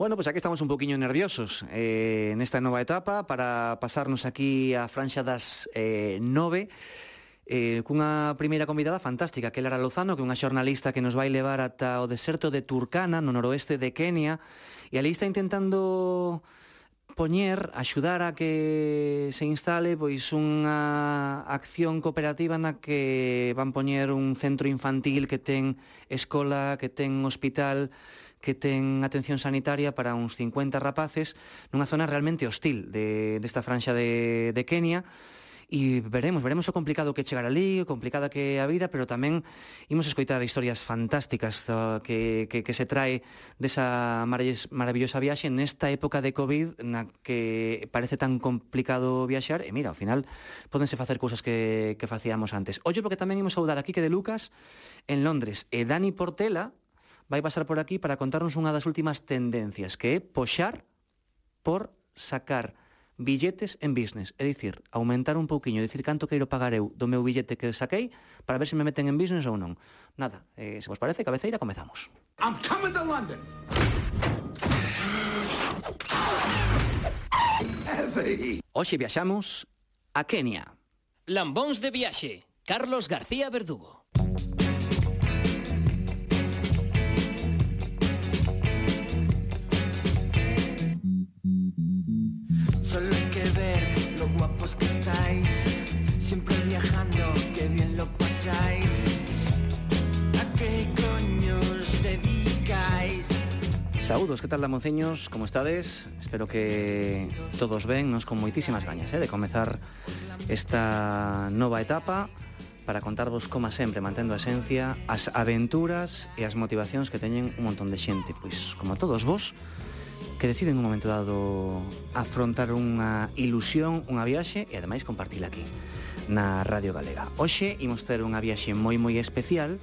Bueno, pues aquí estamos un poquinho nerviosos eh, nesta nova etapa para pasarnos aquí a franxa das eh, nove eh, cunha primeira convidada fantástica que é Lara Lozano, que é unha xornalista que nos vai levar ata o deserto de Turkana no noroeste de Kenia e ali está intentando poñer, axudar a que se instale pois unha acción cooperativa na que van poñer un centro infantil que ten escola, que ten hospital, que ten atención sanitaria para uns 50 rapaces nunha zona realmente hostil de, desta franxa de, de Kenia e veremos, veremos o complicado que chegar ali, o complicada que é a vida, pero tamén imos escoitar historias fantásticas ah, que, que, que se trae desa maravillosa viaxe nesta época de COVID na que parece tan complicado viaxar e mira, ao final podense facer cousas que, que facíamos antes. Ollo, porque tamén imos saudar aquí que de Lucas en Londres e Dani Portela vai pasar por aquí para contarnos unha das últimas tendencias, que é poxar por sacar billetes en business, é dicir, aumentar un pouquiño, dicir canto queiro pagar eu do meu billete que saquei para ver se me meten en business ou non. Nada, eh, se vos parece, cabeceira, comezamos. I'm coming to London. Hoxe viaxamos a Kenia. Lambóns de viaxe, Carlos García Verdugo. Saúdos, que tal damonceños, como estades? Espero que todos ben, nos con moitísimas gañas eh, de comezar esta nova etapa para contarvos, como sempre, mantendo a esencia, as aventuras e as motivacións que teñen un montón de xente, pois, como todos vos, que deciden un momento dado afrontar unha ilusión, unha viaxe e ademais compartila aquí na Radio Galega. Hoxe imos ter unha viaxe moi moi especial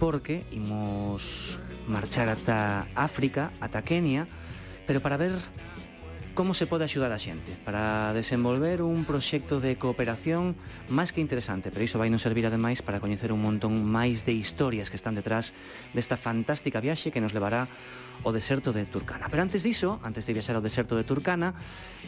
porque imos marchar ata África, ata Kenia, pero para ver como se pode axudar a xente para desenvolver un proxecto de cooperación máis que interesante, pero iso vai non servir ademais para coñecer un montón máis de historias que están detrás desta fantástica viaxe que nos levará ao deserto de Turcana. Pero antes diso, antes de viaxar ao deserto de Turcana,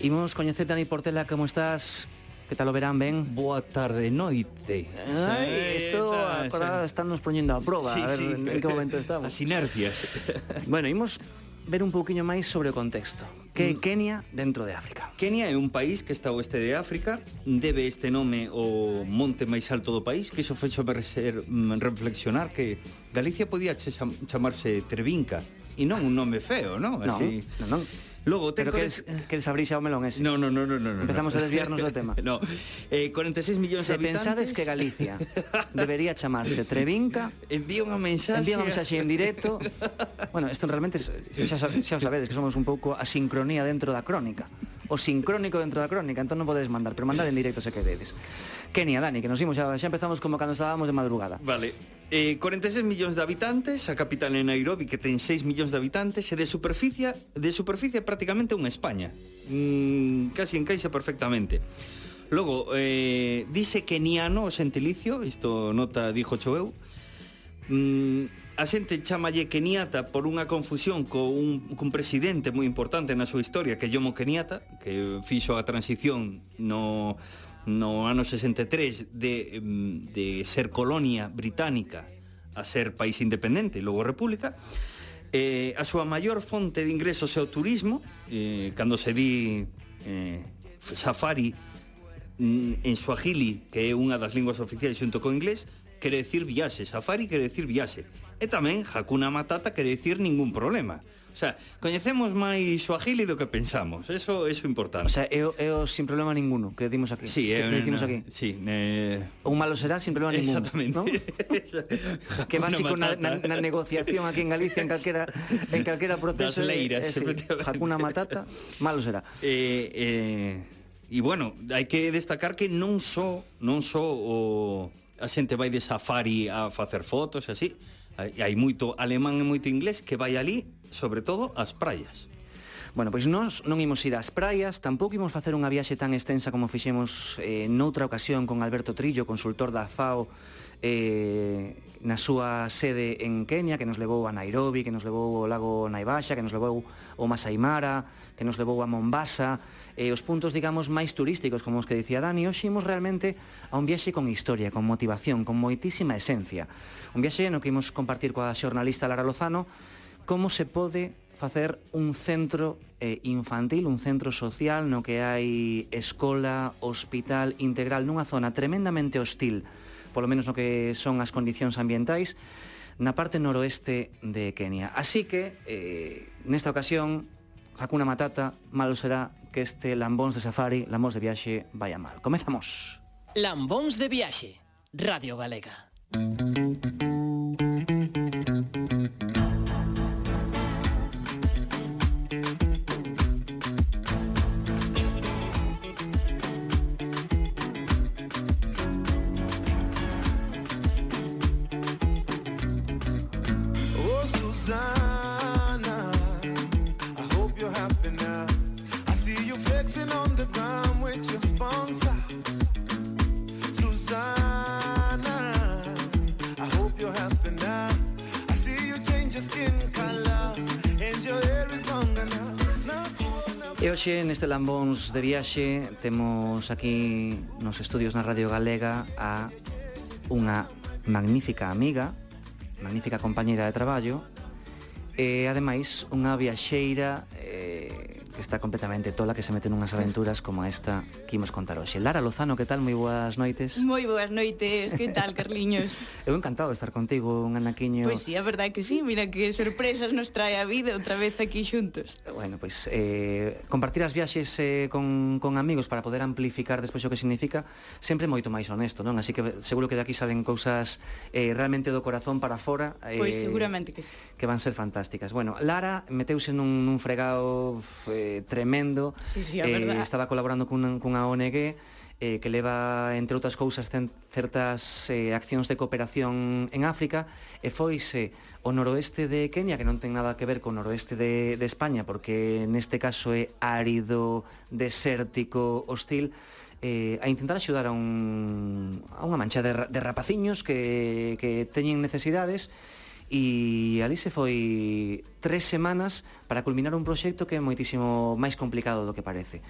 imos coñecer, Dani Portela, como estás? Que tal o verán, ben? Boa tarde, noite. Ai, isto sí, están nos poñendo a prova, sí, a ver sí. en que momento estamos. As inercias. Bueno, imos ver un pouquiño máis sobre o contexto. Que é Kenia dentro de África? Kenia é un país que está oeste de África, debe este nome ao monte máis alto do país, que iso fexo mm, reflexionar que Galicia podía chamarse Trevinca, e non un nome feo, non? Así... Non, non, non. Logo, ten Pero queres, queres abrir xa o melón ese? No, no, no, no, no. Empezamos no. a desviarnos do tema. no. Eh, 46 millóns de habitantes. Se pensades que Galicia debería chamarse Trevinca, envía unha mensaxe. Envía unha mensaxe en directo. bueno, isto realmente xa, xa os sabedes que somos un pouco a sincronía dentro da crónica o sincrónico dentro da crónica, entón non podedes mandar, pero mandad en directo se queredes. Kenia, Dani, que nos imos xa, xa empezamos como cando estábamos de madrugada. Vale. Eh, 46 millóns de habitantes, a capital é Nairobi que ten 6 millóns de habitantes e de superficie de superficie prácticamente unha España. Mm, casi encaixa perfectamente. Logo, eh, dice keniano o sentilicio, isto nota dixo choveu, mm, a xente chamalle Keniata por unha confusión co un, cun presidente moi importante na súa historia que Jomo Keniata que fixo a transición no no ano 63 de, de ser colonia británica a ser país independente e logo república eh, a súa maior fonte de ingresos é o turismo eh, cando se di eh, safari mm, en suahili que é unha das linguas oficiais xunto co inglés quere decir viaxe, safari quere decir viaxe. E tamén Hakuna Matata quere decir ningún problema. O sea, coñecemos máis o agili do que pensamos. Eso é importante. O sea, é, é o sin problema ninguno que decimos aquí. Sí, é, que decimos no, aquí. Sí, eh... Un malo será sin problema ninguno. Exactamente. ¿no? que básico na, na, na, negociación aquí en Galicia en calquera en calquera proceso das leiras, eh, Hakuna Matata, malo será. Eh, eh, e bueno, hai que destacar que non só non só o a xente vai de safari a facer fotos e así, hai, hai moito alemán e moito inglés que vai ali sobre todo as praias. Bueno, pois nós non imos ir ás praias, tampouco imos facer unha viaxe tan extensa como fixemos eh, noutra ocasión con Alberto Trillo, consultor da FAO, eh, na súa sede en Kenia, que nos levou a Nairobi, que nos levou ao lago Naivasha, que nos levou ao Masai Mara, que nos levou a Mombasa, eh, os puntos, digamos, máis turísticos, como os que dicía Dani, hoxe imos realmente a un viaxe con historia, con motivación, con moitísima esencia. Un viaxe no que imos compartir coa xornalista Lara Lozano, como se pode facer un centro eh, infantil, un centro social no que hai escola, hospital integral nunha zona tremendamente hostil, polo menos no que son as condicións ambientais, na parte noroeste de Kenia. Así que, eh, nesta ocasión, Hakuna Matata, malo será que este Lambóns de Safari, Lambóns de Viaxe, vaya mal. Comezamos. Lambóns de Viaxe, Radio Galega. hoxe neste Lambóns de viaxe temos aquí nos estudios na Radio Galega a unha magnífica amiga, magnífica compañeira de traballo e ademais unha viaxeira eh, que está completamente tola que se mete nunhas aventuras como esta que imos contar hoxe. Lara Lozano, que tal? Moi boas noites. Moi boas noites, que tal, Carliños? Eu encantado de estar contigo, un anaquiño. Pois pues sí, a verdade que sí, mira que sorpresas nos trae a vida outra vez aquí xuntos. Bueno, pois pues, eh, compartir as viaxes eh, con, con amigos para poder amplificar despois o que significa sempre moito máis honesto, non? Así que seguro que de aquí salen cousas eh, realmente do corazón para fora. Pois eh, pois pues seguramente que sí. Que van ser fantásticas. Bueno, Lara meteuse nun, nun fregado... Eh, tremendo. Sí, sí, eh, verdad. estaba colaborando cunha, cunha ONG eh, que leva, entre outras cousas, certas eh, accións de cooperación en África, e foise o noroeste de Kenia, que non ten nada que ver con o noroeste de, de España, porque neste caso é árido, desértico, hostil, eh, a intentar axudar a, un, a unha mancha de, de rapaciños que, que teñen necesidades, e ali se foi tres semanas para culminar un proxecto que é moitísimo máis complicado do que parece.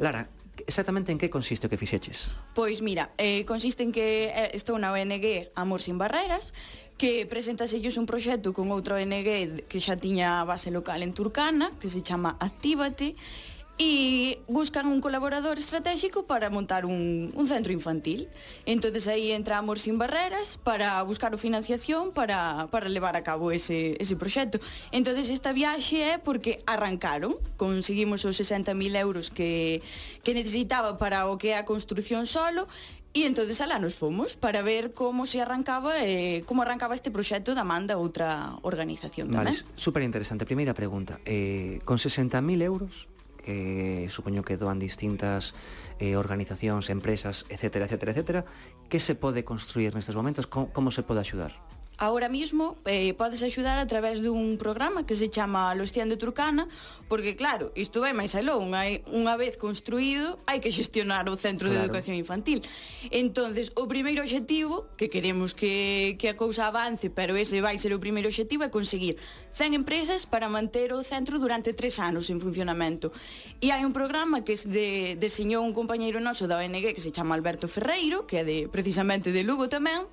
Lara, exactamente en que consiste o que fixeches? Pois mira, eh, consiste en que eh, estou na ONG Amor sin Barreiras, que presentaselles un proxecto con outra ONG que xa tiña base local en Turcana, que se chama Actívate, e buscan un colaborador estratégico para montar un, un centro infantil. Entonces aí Amor sin barreras para buscar o financiación para, para levar a cabo ese, ese proxecto. Entonces esta viaxe é porque arrancaron, conseguimos os 60.000 euros que, que necesitaba para o que é a construción solo E entonces alá nos fomos para ver como se arrancaba eh, como arrancaba este proxecto da Manda outra organización tamén. Vale, super interesante. Primeira pregunta. Eh, con 60.000 euros eh, supoño que doan distintas eh, organizacións, empresas, etcétera, etcétera, etcétera, que se pode construir nestes momentos, como, como se pode axudar? Ahora mismo eh, podes axudar a través dun programa que se chama Los 100 de Turcana Porque claro, isto vai máis aló, unha, Unha vez construído hai que xestionar o Centro claro. de Educación Infantil. Entonces o primeiro objetivo Que queremos que, que a cousa avance Pero ese vai ser o primeiro objetivo É conseguir 100 empresas para manter o centro durante tres anos en funcionamento. E hai un programa que de, deseñou un compañeiro noso da ONG Que se chama Alberto Ferreiro Que é de, precisamente de Lugo tamén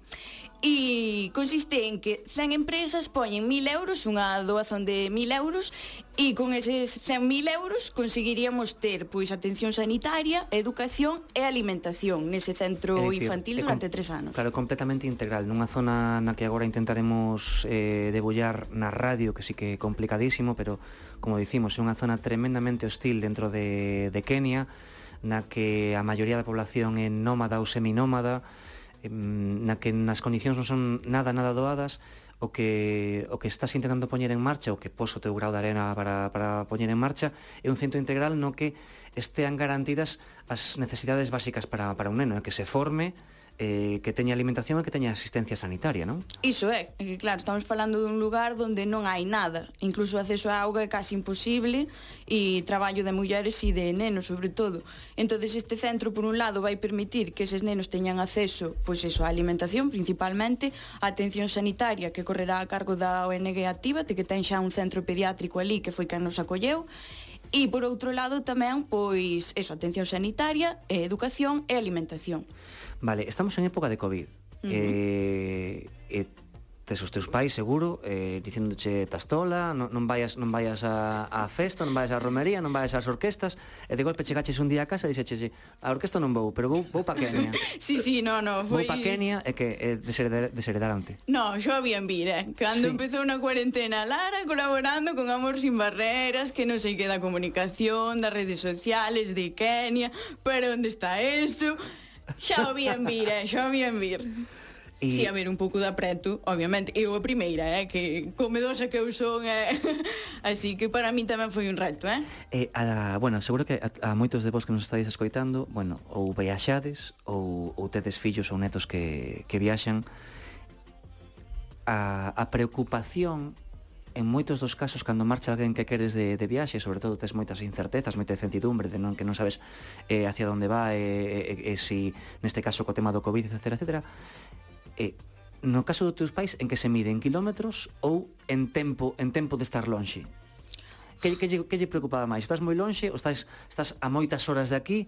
E consiste en que 100 empresas poñen 1000 euros, unha doazón de 1000 euros, e con eses 100.000 euros conseguiríamos ter pois atención sanitaria, educación e alimentación nese centro é dicir, infantil eh, durante tres anos. Claro, completamente integral, nunha zona na que agora intentaremos eh, debullar na radio, que sí que é complicadísimo, pero como dicimos, é unha zona tremendamente hostil dentro de, de Kenia, na que a maioría da población é nómada ou seminómada, na que nas condicións non son nada, nada doadas, o que o que estás intentando poñer en marcha, o que pos o teu grau de arena para, para poñer en marcha, é un centro integral no que estean garantidas as necesidades básicas para, para un neno, eh, que se forme, eh, que teña alimentación e que teña asistencia sanitaria, non? Iso é, que claro, estamos falando dun lugar onde non hai nada, incluso o acceso a auga é casi imposible e traballo de mulleres e de nenos, sobre todo. Entonces este centro, por un lado, vai permitir que eses nenos teñan acceso, pois eso, a alimentación principalmente, a atención sanitaria que correrá a cargo da ONG Actívate, que ten xa un centro pediátrico ali que foi que nos acolleu, E por outro lado tamén, pois, eso, atención sanitaria, educación e alimentación. Vale, estamos en época de COVID. Uh -huh. eh, eh, tes os teus pais seguro eh, dicéndoche tastola, non, non vayas non vayas a, a festa, non vayas á romería, non vayas ás orquestas, e de golpe chegaches un día a casa e dixeches, a orquesta non vou, pero vou, vou pa Kenia. sí, sí, no, no, foi... Vou pa Kenia e que eh, desheredar, desheredarante. No, yo había en Vira, eh? cando sí. empezou na cuarentena, Lara colaborando con Amor Sin Barreras, que non sei que da comunicación, das redes sociales, de Kenia, pero onde está eso? Xa o vi en vir, eh? xa o vi en vir. E... Si, sí, a ver, un pouco de apreto, obviamente. Eu a primeira, eh, que comedosa que eu son, eh, así que para mí tamén foi un reto, eh? eh a, bueno, seguro que a, a moitos de vos que nos estáis escoitando, bueno, ou viaxades, ou, ou tedes fillos ou netos que, que viaxan, a, a preocupación en moitos dos casos cando marcha alguén que queres de, de viaxe, sobre todo tes moitas incertezas, moita incertidumbre de non que non sabes eh, hacia onde va e eh, eh, eh, si neste caso co tema do COVID, etc, etc. Eh, no caso dos teus pais en que se mide en kilómetros ou en tempo en tempo de estar lonxe? Que, que, que, que lle preocupaba máis? Estás moi lonxe ou estás, estás a moitas horas de aquí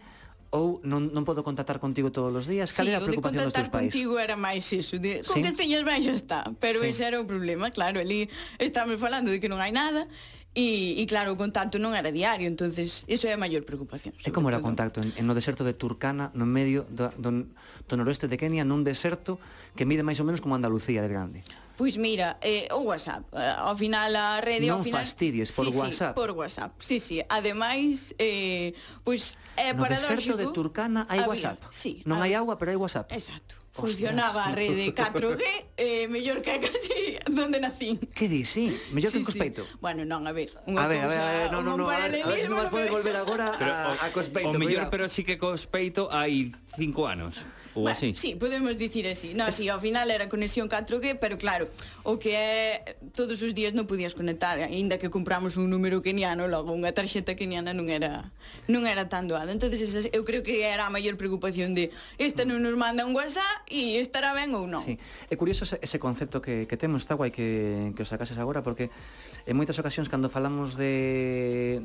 ou non, non podo contactar contigo todos os días? Cal sí, era a preocupación dos teus pais? contigo era máis iso, de, con sí? que esteñas ben xa está, pero sí. ese era o problema, claro, ali estáme falando de que non hai nada, E, e claro, o contacto non era diario, entonces iso é a maior preocupación. E como era o contacto en, en no deserto de Turcana, no medio do, do, do noroeste de Kenia, nun deserto que mide máis ou menos como Andalucía de grande? Pois mira, eh, o WhatsApp, eh, ao final a rede non ao final fastidies por sí, WhatsApp. Sí, por WhatsApp. Sí, sí, ademais eh pois é eh, no paradóxico. No deserto de Turcana hai había, WhatsApp. Sí, non hai agua, pero hai WhatsApp. Exacto. Funcionaba a rede 4G eh, mellor que casi donde nacín. Que di, sí, mellor sí, que en Cospeito. Sí. Bueno, non, a ver, unha a ver, cousa, a ver, no, no, no, a ver, a ver se non pode volver agora pero, a, a Cospeito. O mellor, pero sí que Cospeito hai 5 anos ou bueno, así. Sí, podemos dicir así. No, es... sí, ao final era conexión 4G, pero claro, o que é todos os días non podías conectar, aínda que compramos un número keniano, logo unha tarxeta keniana non era non era tan doada. Entonces eu creo que era a maior preocupación de esta non nos manda un WhatsApp e estará ben ou non. Sí. É curioso ese, ese concepto que, que temos, está guai que, que os sacases agora, porque en moitas ocasións cando falamos de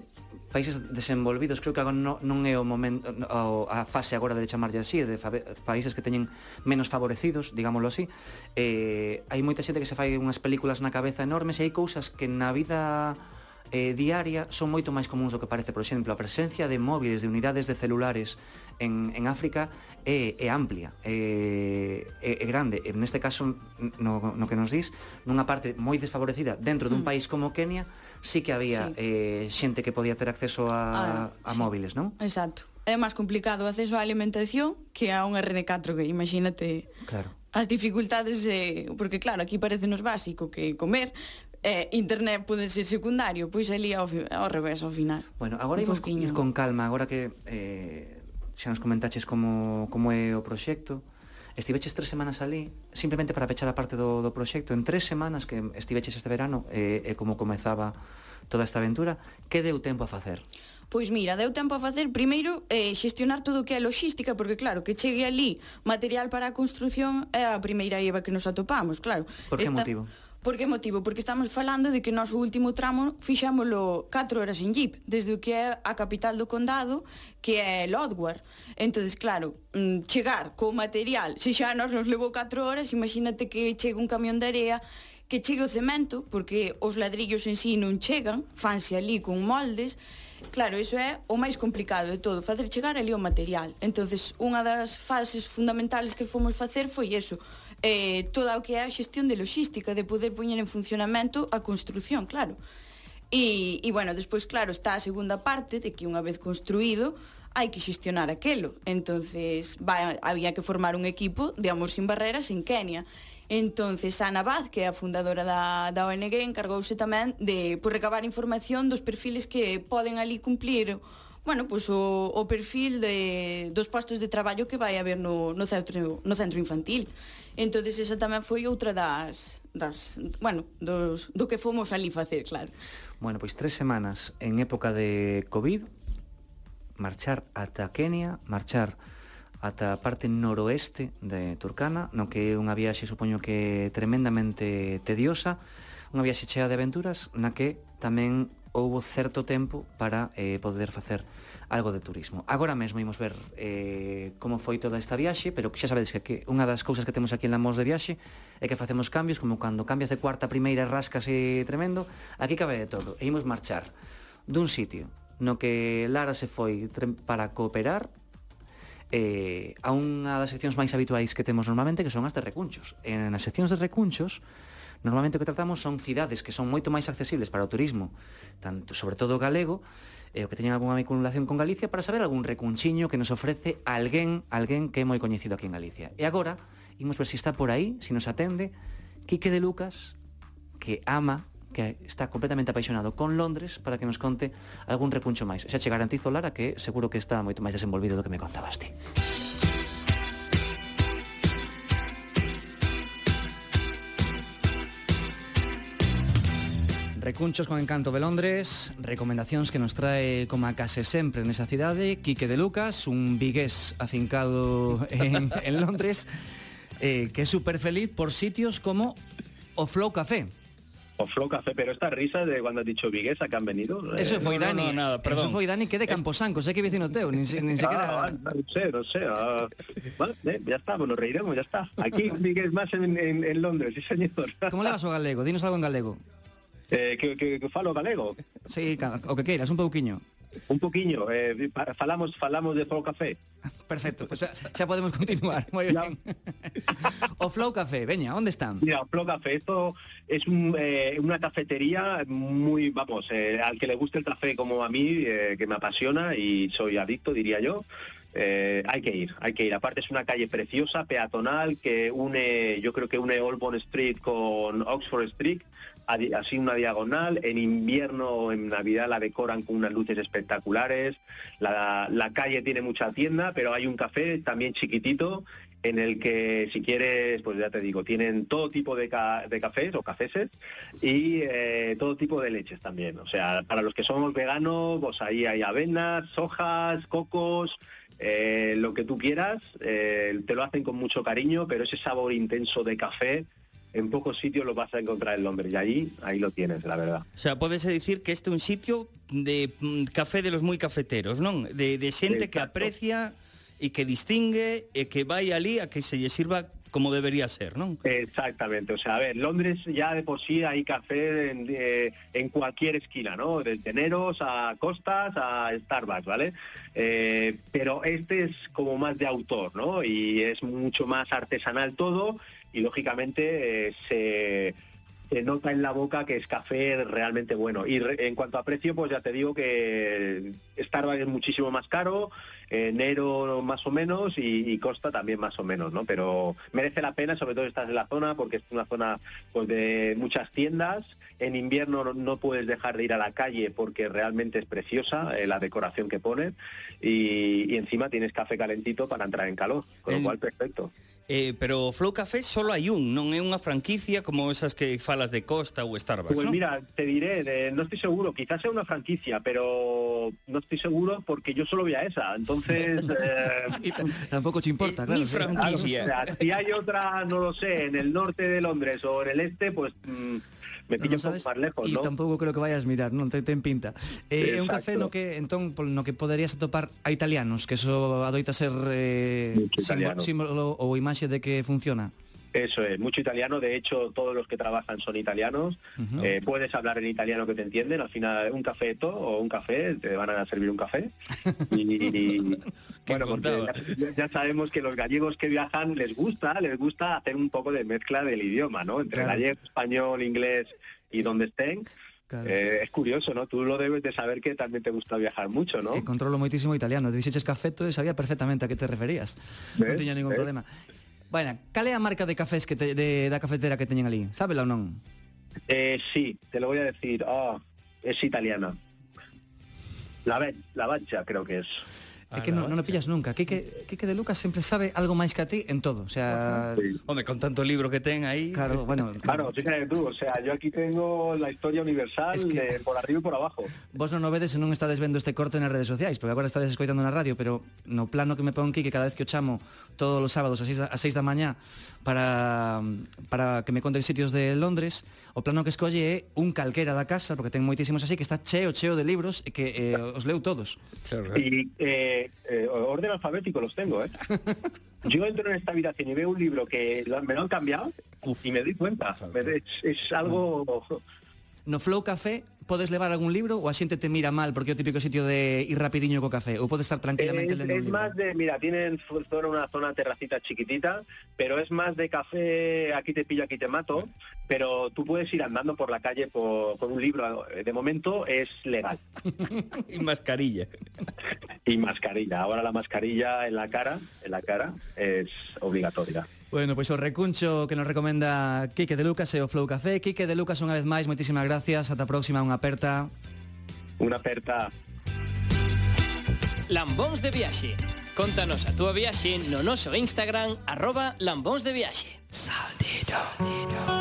países desenvolvidos, creo que agora non, non é o momento o, a fase agora de chamarlle así, de países países que teñen menos favorecidos, digámoslo así, eh, hai moita xente que se fai unhas películas na cabeza enormes e hai cousas que na vida eh, diaria son moito máis comuns do que parece. Por exemplo, a presencia de móviles, de unidades de celulares en, en África é, é amplia, é, é, é grande. E neste caso, no, no que nos dís, nunha parte moi desfavorecida dentro dun mm. país como Kenia, sí que había sí. eh, xente que podía ter acceso a, a, a sí. móviles, non? Exacto é máis complicado o acceso á alimentación que a un RD4, que imagínate claro. as dificultades, eh, porque claro, aquí parece nos básico que comer, eh, internet pode ser secundario, pois ali ao, ao revés ao final. Bueno, agora imos ir con calma, agora que eh, xa nos comentaches como, como é o proxecto, estiveches tres semanas ali simplemente para pechar a parte do, do proxecto en tres semanas que estiveches este verano e, eh, e eh, como comezaba toda esta aventura que deu tempo a facer? Pois mira, deu tempo a facer primeiro eh, xestionar todo o que é logística, porque claro, que chegue ali material para a construción é a primeira eva que nos atopamos, claro. Por que Esta... motivo? Por que motivo? Porque estamos falando de que noso último tramo fixámoslo 4 horas en jeep, desde o que é a capital do condado, que é Lodwar. entonces claro, mm, chegar co material, se xa nos nos levou 4 horas, imagínate que chega un camión de area que chegue o cemento, porque os ladrillos en sí non chegan, fanse ali con moldes, Claro, iso é o máis complicado de todo, facer chegar ali o material. Entonces, unha das fases fundamentales que fomos facer foi eso, eh, toda o que é a xestión de logística, de poder poñer en funcionamento a construción, claro. E, e bueno, despois, claro, está a segunda parte de que unha vez construído, hai que xestionar aquelo. Entonces, vai, había que formar un equipo de Amor sin Barreras en Kenia. Entonces, Ana Vaz, que é a fundadora da, da ONG, encargouse tamén de por recabar información dos perfiles que poden ali cumplir bueno, pois pues, o, o perfil de, dos postos de traballo que vai haber no, no, centro, no centro infantil. entonces esa tamén foi outra das, das bueno, dos, do que fomos ali facer, claro. Bueno, pois tres semanas en época de COVID, marchar ata Kenia, marchar ata a parte noroeste de Turcana, no que é unha viaxe, supoño que tremendamente tediosa, unha viaxe chea de aventuras na que tamén houbo certo tempo para eh, poder facer algo de turismo. Agora mesmo imos ver eh, como foi toda esta viaxe, pero xa sabedes que, que unha das cousas que temos aquí en la Mos de Viaxe é que facemos cambios, como cando cambias de cuarta a primeira rascas e tremendo, aquí cabe de todo, e imos marchar dun sitio no que Lara se foi para cooperar, eh, a unha das seccións máis habituais que temos normalmente que son as de recunchos. En as seccións de recunchos normalmente o que tratamos son cidades que son moito máis accesibles para o turismo, tanto sobre todo o galego, e eh, o que teñen algunha vinculación con Galicia para saber algún recunchiño que nos ofrece alguén, alguén que é moi coñecido aquí en Galicia. E agora imos ver se si está por aí, se si nos atende Quique de Lucas, que ama que está completamente apaixonado con Londres para que nos conte algún repuncho máis. Xa che garantizo, Lara, que seguro que está moito máis desenvolvido do que me contabas ti. Recunchos con Encanto de Londres, recomendacións que nos trae como case sempre nesa cidade, Quique de Lucas, un vigués afincado en, en Londres, eh, que é super feliz por sitios como o Flow Café, O Flow Café, pero esta risa de cuando has dicho Viguesa que han venido. Eso eh, no, no, Dani, no, nada, perdón. eso foi Dani que de Camposanco, sé que vecino teu, nin, se- nin Ah, no sé, no sé. ah, vale, eh, ya está, bueno, reiremos, ya está. Aquí un Vigués más en, en, en Londres, sí señor. Como levas o galego? Dinos algo en galego. Eh, que, que, que falo galego. Sí, o que queiras, un pouquiño. Un poquinho, eh, falamos falamos de Flow Café. Perfecto, pues xa, podemos continuar. Moi Ya. ben. o Flow Café, veña, onde están? Mira, Flow Café, esto es un, eh, una cafetería muy, vamos, eh, al que le guste el café como a mí, eh, que me apasiona y soy adicto, diría yo. eh, hay que ir, hay que ir. Aparte es una calle preciosa, peatonal, que une, yo creo que une Holborn Street con Oxford Street, así una diagonal. En invierno, en Navidad la decoran con unas luces espectaculares. La, calle tiene mucha tienda, pero hay un café también chiquitito en el que si quieres, pues ya te digo, tienen todo tipo de cafés o cafeses y eh, todo tipo de leches también. O sea, para los que somos veganos, pues ahí hay avenas, sojas, cocos, eh, lo que tú quieras, eh, te lo hacen con mucho cariño, pero ese sabor intenso de café en pocos sitios lo vas a encontrar en Londres y allí, ahí lo tienes, la verdad. O sea, podese dicir que este é un sitio de mm, café de los moi cafeteros, non? De, de xente que aprecia e que distingue e que vai ali a que se lle sirva como debería ser, non? Exactamente, o sea, a ver, Londres ya de por sí hay café en, eh, en cualquier esquina, ¿no? Desde Neros a Costas a Starbucks, ¿vale? Eh, pero este es como más de autor, ¿no? Y es mucho más artesanal todo y lógicamente eh, se, se nota en la boca que es café realmente bueno. Y re- en cuanto a precio, pues ya te digo que Starbucks es muchísimo más caro, eh, Nero más o menos y, y Costa también más o menos, ¿no? Pero merece la pena, sobre todo si estás en la zona, porque es una zona pues de muchas tiendas. En invierno no, no puedes dejar de ir a la calle porque realmente es preciosa eh, la decoración que ponen y, y encima tienes café calentito para entrar en calor, con El- lo cual perfecto. Eh, pero Flow Café solo hai un, non é unha franquicia como esas que falas de Costa ou Starbucks, Pues mira, te diré, de- no estoy seguro, quizás sea una franquicia, pero no estoy seguro porque yo solo voy a esa. Entonces, eh, Y t- tampouco te importa, Eh, claro. ni claro, franquicia. o sea, si hay otra, no lo sé, en el norte de Londres o en el este, pues mm, me Non pillo un sabes? poco más lejos, ¿no? tampouco creo que vayas mirar, non te ten pinta. Eh, é un café no que entón no que poderías atopar a italianos, que eso adoita ser eh, símbolo, símbolo ou imaxe de que funciona. Eso es, mucho italiano. De hecho, todos los que trabajan son italianos. Eh, puedes hablar en italiano que te entienden. Al final, un cafeto o un café, te van a servir un café. Y, ¿Qué bueno, porque ya sabemos que los gallegos que viajan les gusta, les gusta hacer un poco de mezcla del idioma, ¿no? Entre Claro. gallego, español, inglés y donde estén. Claro. Eh, es curioso, ¿no? Tú lo debes de saber que también te gusta viajar mucho, ¿no? E controlo moitísimo o italiano. Dixeches cafeto e sabía perfectamente a que te referías. Ves? tiña ningún Ves? problema. Bueno, cal é a marca de cafés que te, de, da cafetera que teñen ali? Sábela ou non? Eh, sí, te lo voy a decir. Ah, es italiana. La, la Bacha creo que es. Ah, é que non, non o pillas nunca. Quique, Quique de Lucas sempre sabe algo máis que a ti en todo. O sea, sí. Home, con tanto libro que ten aí... Claro, bueno... Claro, fíjate tú, o sea, yo aquí tengo la historia universal es que... de por arriba e por abajo. Vos non o vedes e non estades vendo este corte nas redes sociais, porque agora estades escoitando na radio, pero no plano que me pon Quique cada vez que o chamo todos os sábados a 6 da, a 6 da mañá para, para que me conten sitios de Londres, o plano que escolle é un calquera da casa, porque ten moitísimos así, que está cheo, cheo de libros e que eh, os leu todos. Claro, y, eh, eh, orden alfabético los tengo, ¿eh? Yo entro en esta habitación y veo un libro que me lo han cambiado Uf. y me doy cuenta. Es, es algo... No Flow Café podes levar algún libro ou a xente te mira mal porque é o típico sitio de ir rapidiño co café ou podes estar tranquilamente Es, lendo un es libro. más de, mira, tienen zona, una zona terracita chiquitita, pero es más de café, aquí te pillo, aquí te mato, pero tú puedes ir andando por la calle por- con un libro, de momento es legal. Y mascarilla. Y mascarilla, ahora la mascarilla en la cara, en la cara, es obligatoria. Bueno, pois o recuncho que nos recomenda Quique de Lucas e o Flow Café. Quique de Lucas, unha vez máis, moitísimas gracias. Ata a próxima, unha aperta. Unha aperta. Lambóns de viaxe. Contanos a túa viaxe no noso Instagram, arroba lambóns de viaxe. Saldito.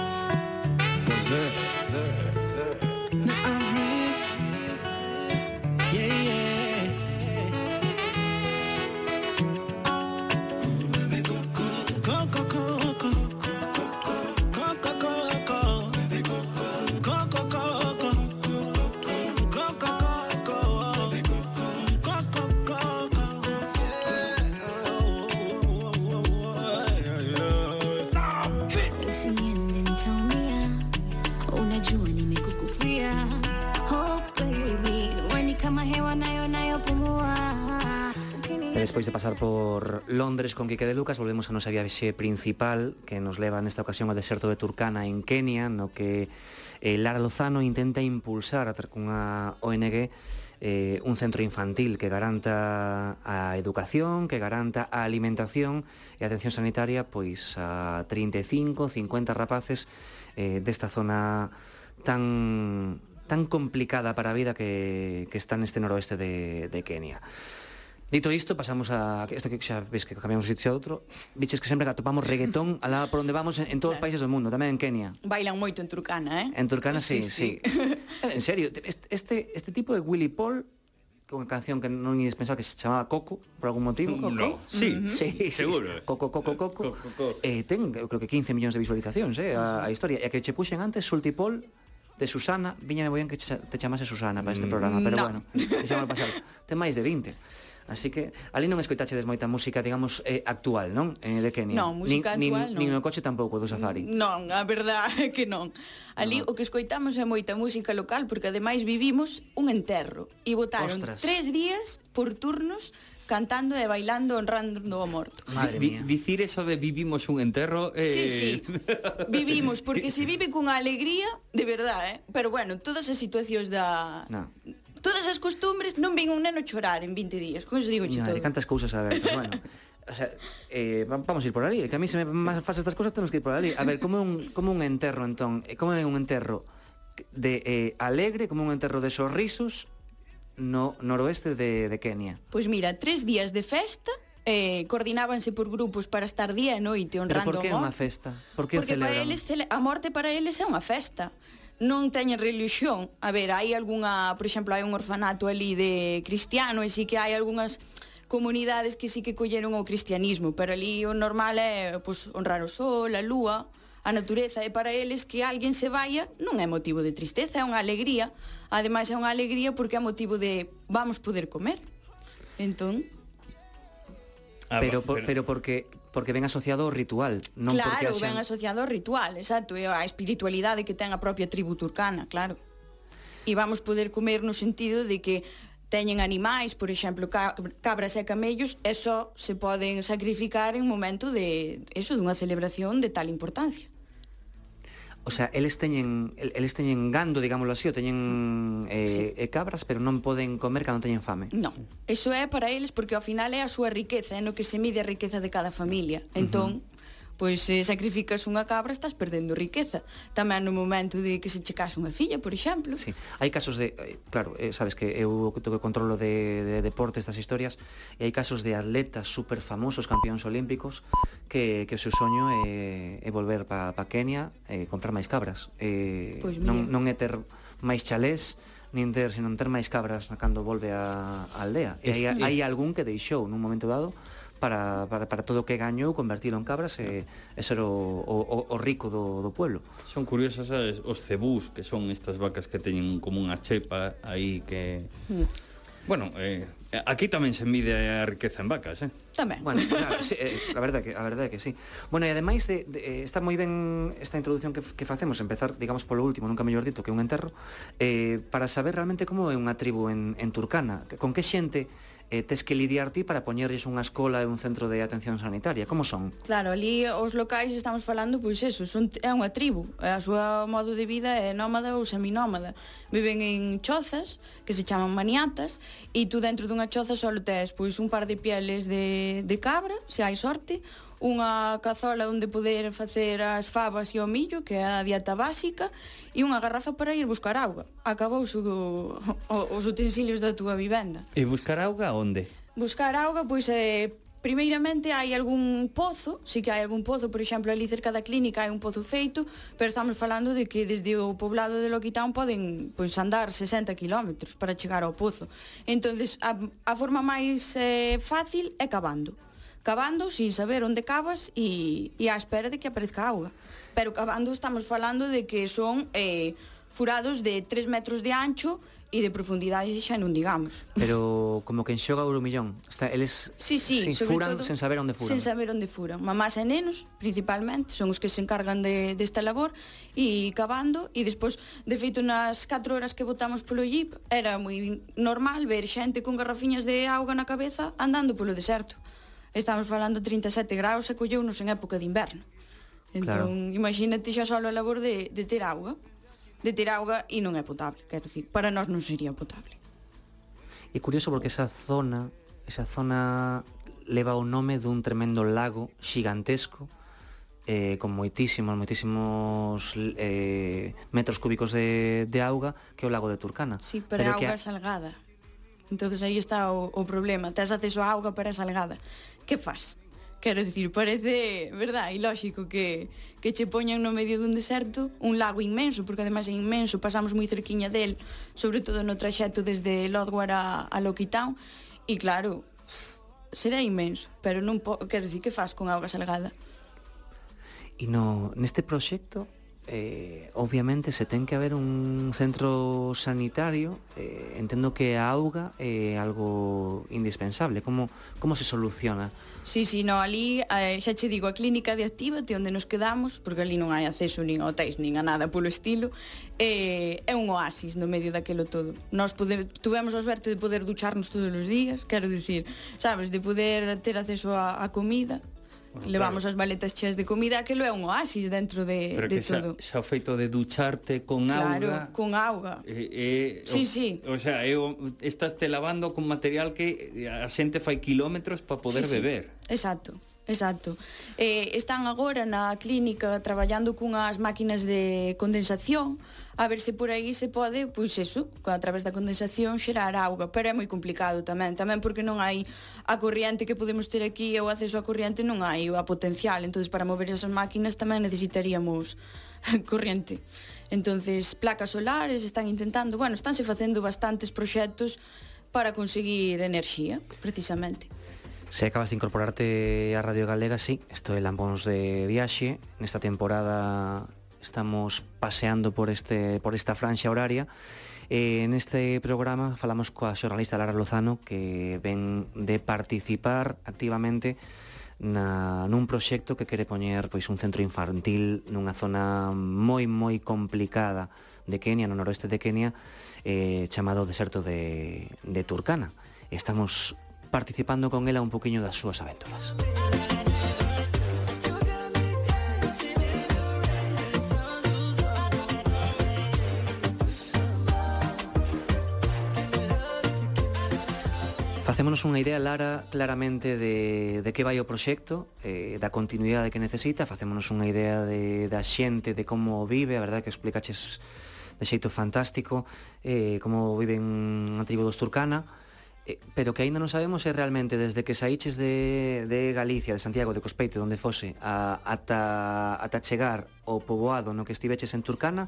Despois de pasar por Londres con Quique de Lucas, volvemos a nosa viaxe principal que nos leva nesta ocasión ao deserto de Turkana en Kenia, no que eh, Lara Lozano intenta impulsar a cunha ONG eh, un centro infantil que garanta a educación, que garanta a alimentación e a atención sanitaria pois a 35, 50 rapaces eh, desta zona tan tan complicada para a vida que, que está neste noroeste de, de Kenia. Dito isto, pasamos a isto que xa ves que cambiamos de sitio a outro. Viches que sempre que atopamos reggaetón alá por onde vamos en, en todos claro. os países do mundo, tamén en Kenia. Bailan moito en Turcana, eh? En Turcana sí, sí. sí. en serio, este este tipo de Willy Paul unha canción que non ides pensar que se chamaba Coco por algún motivo. Coco? No. Sí, uh sí, seguro. Sí. Coco, Coco, Coco. Coco, Coco. Eh, ten, eu creo que 15 millóns de visualizacións, eh, a, a historia. E a que che puxen antes Sultipol de Susana, viñame moi ben que te chamase Susana para este mm. programa, pero no. bueno, deixámoslo pasar. Ten máis de 20. Así que ali non escoitachedes moita música, digamos, eh, actual, non? Eh, en el Kenia. Non, música nin, actual, nin, non. Nin no coche tampouco do safari. Non, a verdade é que non. Ali no. o que escoitamos é moita música local, porque ademais vivimos un enterro. E botaron Ostras. tres días por turnos cantando e bailando honrando o morto. Madre mía. Dicir eso de vivimos un enterro... Eh... Sí, sí, vivimos, porque se vive cunha alegría de verdad, eh? Pero bueno, todas as situacións da... No todas as costumbres non ven un neno chorar en 20 días. Con iso digo che todo. Cantas cousas abertas, bueno. O sea, eh, vamos a ir por ali, que a mí se me más faz estas cousas temos que ir por ali. A ver, como un como un enterro entón, eh, como é un enterro de eh, alegre, como un enterro de sorrisos no noroeste de, de Kenia. Pois pues mira, tres días de festa eh, coordinábanse por grupos para estar día e noite honrando Pero por que é unha festa? Por que Porque celebran? para eles, a morte para eles é unha festa non teñen religión. A ver, hai algunha, por exemplo, hai un orfanato ali de cristiano e sí que hai algunhas comunidades que sí que colleron o cristianismo, pero ali o normal é pois, honrar o sol, a lúa, a natureza, e para eles que alguén se vaia non é motivo de tristeza, é unha alegría. Ademais é unha alegría porque é motivo de vamos poder comer. Entón... Ah, pero, por, pero porque porque ven asociado ao ritual, non claro, porque Claro, ven asociado ao ritual, exacto, e a espiritualidade que ten a propia tribu turcana, claro. E vamos poder comer no sentido de que teñen animais, por exemplo, cabras e camellos, e só se poden sacrificar en momento de eso, dunha celebración de tal importancia. O sea, eles teñen eles teñen gando, digámoslo así, ou teñen eh, sí. Eh, cabras, pero non poden comer cando teñen fame. Non. Eso é para eles porque ao final é a súa riqueza, é no que se mide a riqueza de cada familia. Entón, uh -huh pois se sacrificas unha cabra estás perdendo riqueza. Tamén no momento de que se che casa unha filla, por exemplo. Sí, hai casos de, eh, claro, eh, sabes que eu que controlo de, de deporte estas historias, e hai casos de atletas super famosos, campeóns olímpicos, que, que o seu soño é, é volver pa, pa Kenia e comprar máis cabras. E, pois non, non é ter máis chalés, nin ter, senón ter máis cabras cando volve a, a aldea. E hai, hai algún que deixou nun momento dado para, para, para todo o que gañou convertilo en cabras e, e ser o, o, o rico do, do pueblo. Son curiosas as, os cebús, que son estas vacas que teñen como unha chepa aí que... Mm. Bueno, eh, aquí tamén se mide a riqueza en vacas, eh? Tamén. Bueno, claro, sí, eh, a verdade que a verdade que sí. Bueno, e ademais de, de eh, está moi ben esta introdución que, que facemos, empezar, digamos, polo último, nunca mellor dito que un enterro, eh, para saber realmente como é unha tribu en, en Turcana, con que xente eh, tes que lidiar ti para poñerlles unha escola e un centro de atención sanitaria? Como son? Claro, ali os locais estamos falando, pois eso, son, é unha tribu, a súa modo de vida é nómada ou seminómada. Viven en chozas, que se chaman maniatas, e tú dentro dunha choza só tes pois un par de pieles de, de cabra, se hai sorte, unha cazola onde poder facer as favas e o millo, que é a dieta básica, e unha garrafa para ir buscar auga. Acabouse o, o, os utensilios da túa vivenda. E buscar auga onde? Buscar auga, pois, é, Primeiramente hai algún pozo, si que hai algún pozo, por exemplo, ali cerca da clínica hai un pozo feito, pero estamos falando de que desde o poblado de Loquitán poden pois, andar 60 km para chegar ao pozo. Entonces, a, a forma máis eh, fácil é cavando cavando sin saber onde cavas e, e á espera de que aparezca auga. Pero cavando estamos falando de que son eh, furados de 3 metros de ancho e de profundidade xa non digamos. Pero como que enxoga o millón, está eles sí, sí, se furan todo, sen saber onde furan. Sen saber onde furan. Mamás e nenos, principalmente, son os que se encargan de desta de labor e cavando e despois, de feito, nas 4 horas que botamos polo jeep, era moi normal ver xente con garrafiñas de auga na cabeza andando polo deserto estamos falando 37 graus e colleunos en época de inverno. Entón, claro. imagínate xa só a labor de, de ter auga, de ter auga e non é potable, quero dicir, para nós non sería potable. É curioso porque esa zona, esa zona leva o nome dun tremendo lago xigantesco eh, con moitísimos, moitísimos eh, metros cúbicos de, de auga que é o lago de Turcana. Sí, pero, pero auga que... salgada. Entonces aí está o, o problema, tes acceso a auga pero é salgada que faz? Quero dicir, parece, verdad, ilóxico que, que che poñan no medio dun deserto un lago inmenso, porque ademais é inmenso, pasamos moi cerquiña del, sobre todo no traxecto desde Lodwar a, a Loquitown, e claro, será inmenso, pero non po, quero dicir que faz con auga salgada. E no, neste proxecto eh, obviamente se ten que haber un centro sanitario, eh, entendo que a auga é algo indispensable, como, como se soluciona? Sí, sí, no, ali eh, xa che digo, a clínica de Actívate onde nos quedamos, porque ali non hai acceso nin a hotéis, nin a nada polo estilo, eh, é un oasis no medio daquelo todo. Nos pode, tuvemos a suerte de poder ducharnos todos os días, quero dicir, sabes, de poder ter acceso a, a comida, Bueno, Levamos claro. as maletas cheas de comida, aquilo é un oasis dentro de, Pero de que todo. Xa, xa o feito de ducharte con claro, auga... Claro, con auga. Eh, eh, sí, o, sí. O sea, eu estás te lavando con material que a xente fai kilómetros para poder sí, beber. Sí. Exacto. Exacto. Eh, están agora na clínica traballando cunhas máquinas de condensación a ver se por aí se pode, pois eso, a través da condensación xerar auga, pero é moi complicado tamén, tamén porque non hai a corriente que podemos ter aquí e o acceso á corriente non hai a potencial, entonces para mover esas máquinas tamén necesitaríamos corriente. Entonces, placas solares están intentando, bueno, estánse facendo bastantes proxectos para conseguir enerxía, precisamente. Se acabas de incorporarte a Radio Galega, sí, isto é Lambóns de Viaxe, nesta temporada estamos paseando por, este, por esta franxa horaria. Eh, en este programa falamos coa xornalista Lara Lozano que ven de participar activamente na, nun proxecto que quere poñer pois un centro infantil nunha zona moi moi complicada de Kenia, no noroeste de Kenia, eh, chamado deserto de, de Turkana. Estamos participando con ela un poquinho das súas aventuras. Música Facémonos unha idea Lara claramente de, de que vai o proxecto, eh, da continuidade que necesita, facémonos unha idea de, da xente, de como vive, a verdade que explicaches de xeito fantástico eh, como viven a tribo dos Turcana, eh, pero que aínda non sabemos é realmente desde que saíches de, de Galicia, de Santiago, de Cospeite, onde fose, a, ata, ata chegar ao poboado no que estiveches en Turcana,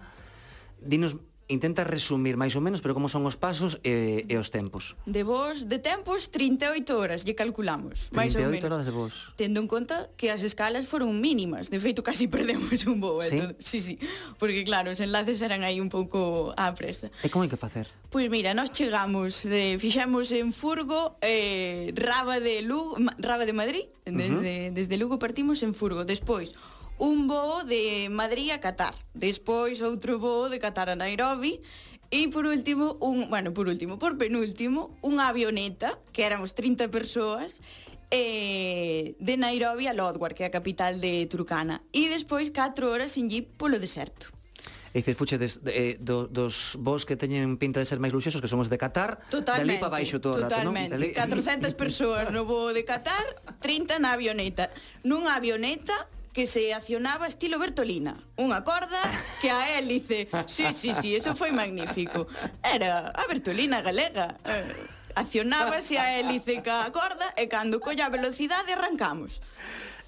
dinos intenta resumir máis ou menos, pero como son os pasos e, e os tempos. De vos, de tempos, 38 horas, lle calculamos, máis ou menos. 38 horas de vos. Tendo en conta que as escalas foron mínimas, de feito casi perdemos un voo. Sí? Todo. sí, sí, porque claro, os enlaces eran aí un pouco á presa. E como hai que facer? Pois mira, nós chegamos, eh, fixamos en Furgo, eh, Raba de Lugo, Raba de Madrid, desde, uh -huh. desde Lugo partimos en Furgo. Despois, un voo de Madrid a Qatar, despois outro voo de Qatar a Nairobi E por último, un, bueno, por último, por penúltimo, unha avioneta, que éramos 30 persoas, eh, de Nairobi a Lodwar, que é a capital de Turkana, E despois 4 horas en jeep polo deserto. E dices, fuche des, de, eh, do, dos vos que teñen pinta de ser máis luxosos que son os de Qatar Totalmente, dali para baixo todo totalmente. rato, non? Dali... 400 persoas no voo de Qatar 30 na avioneta Nunha avioneta que se accionaba estilo Bertolina. Unha corda que a hélice. Sí, sí, sí, eso foi magnífico. Era a Bertolina galega. Eh, accionábase a hélice ca corda e cando colla a velocidade arrancamos.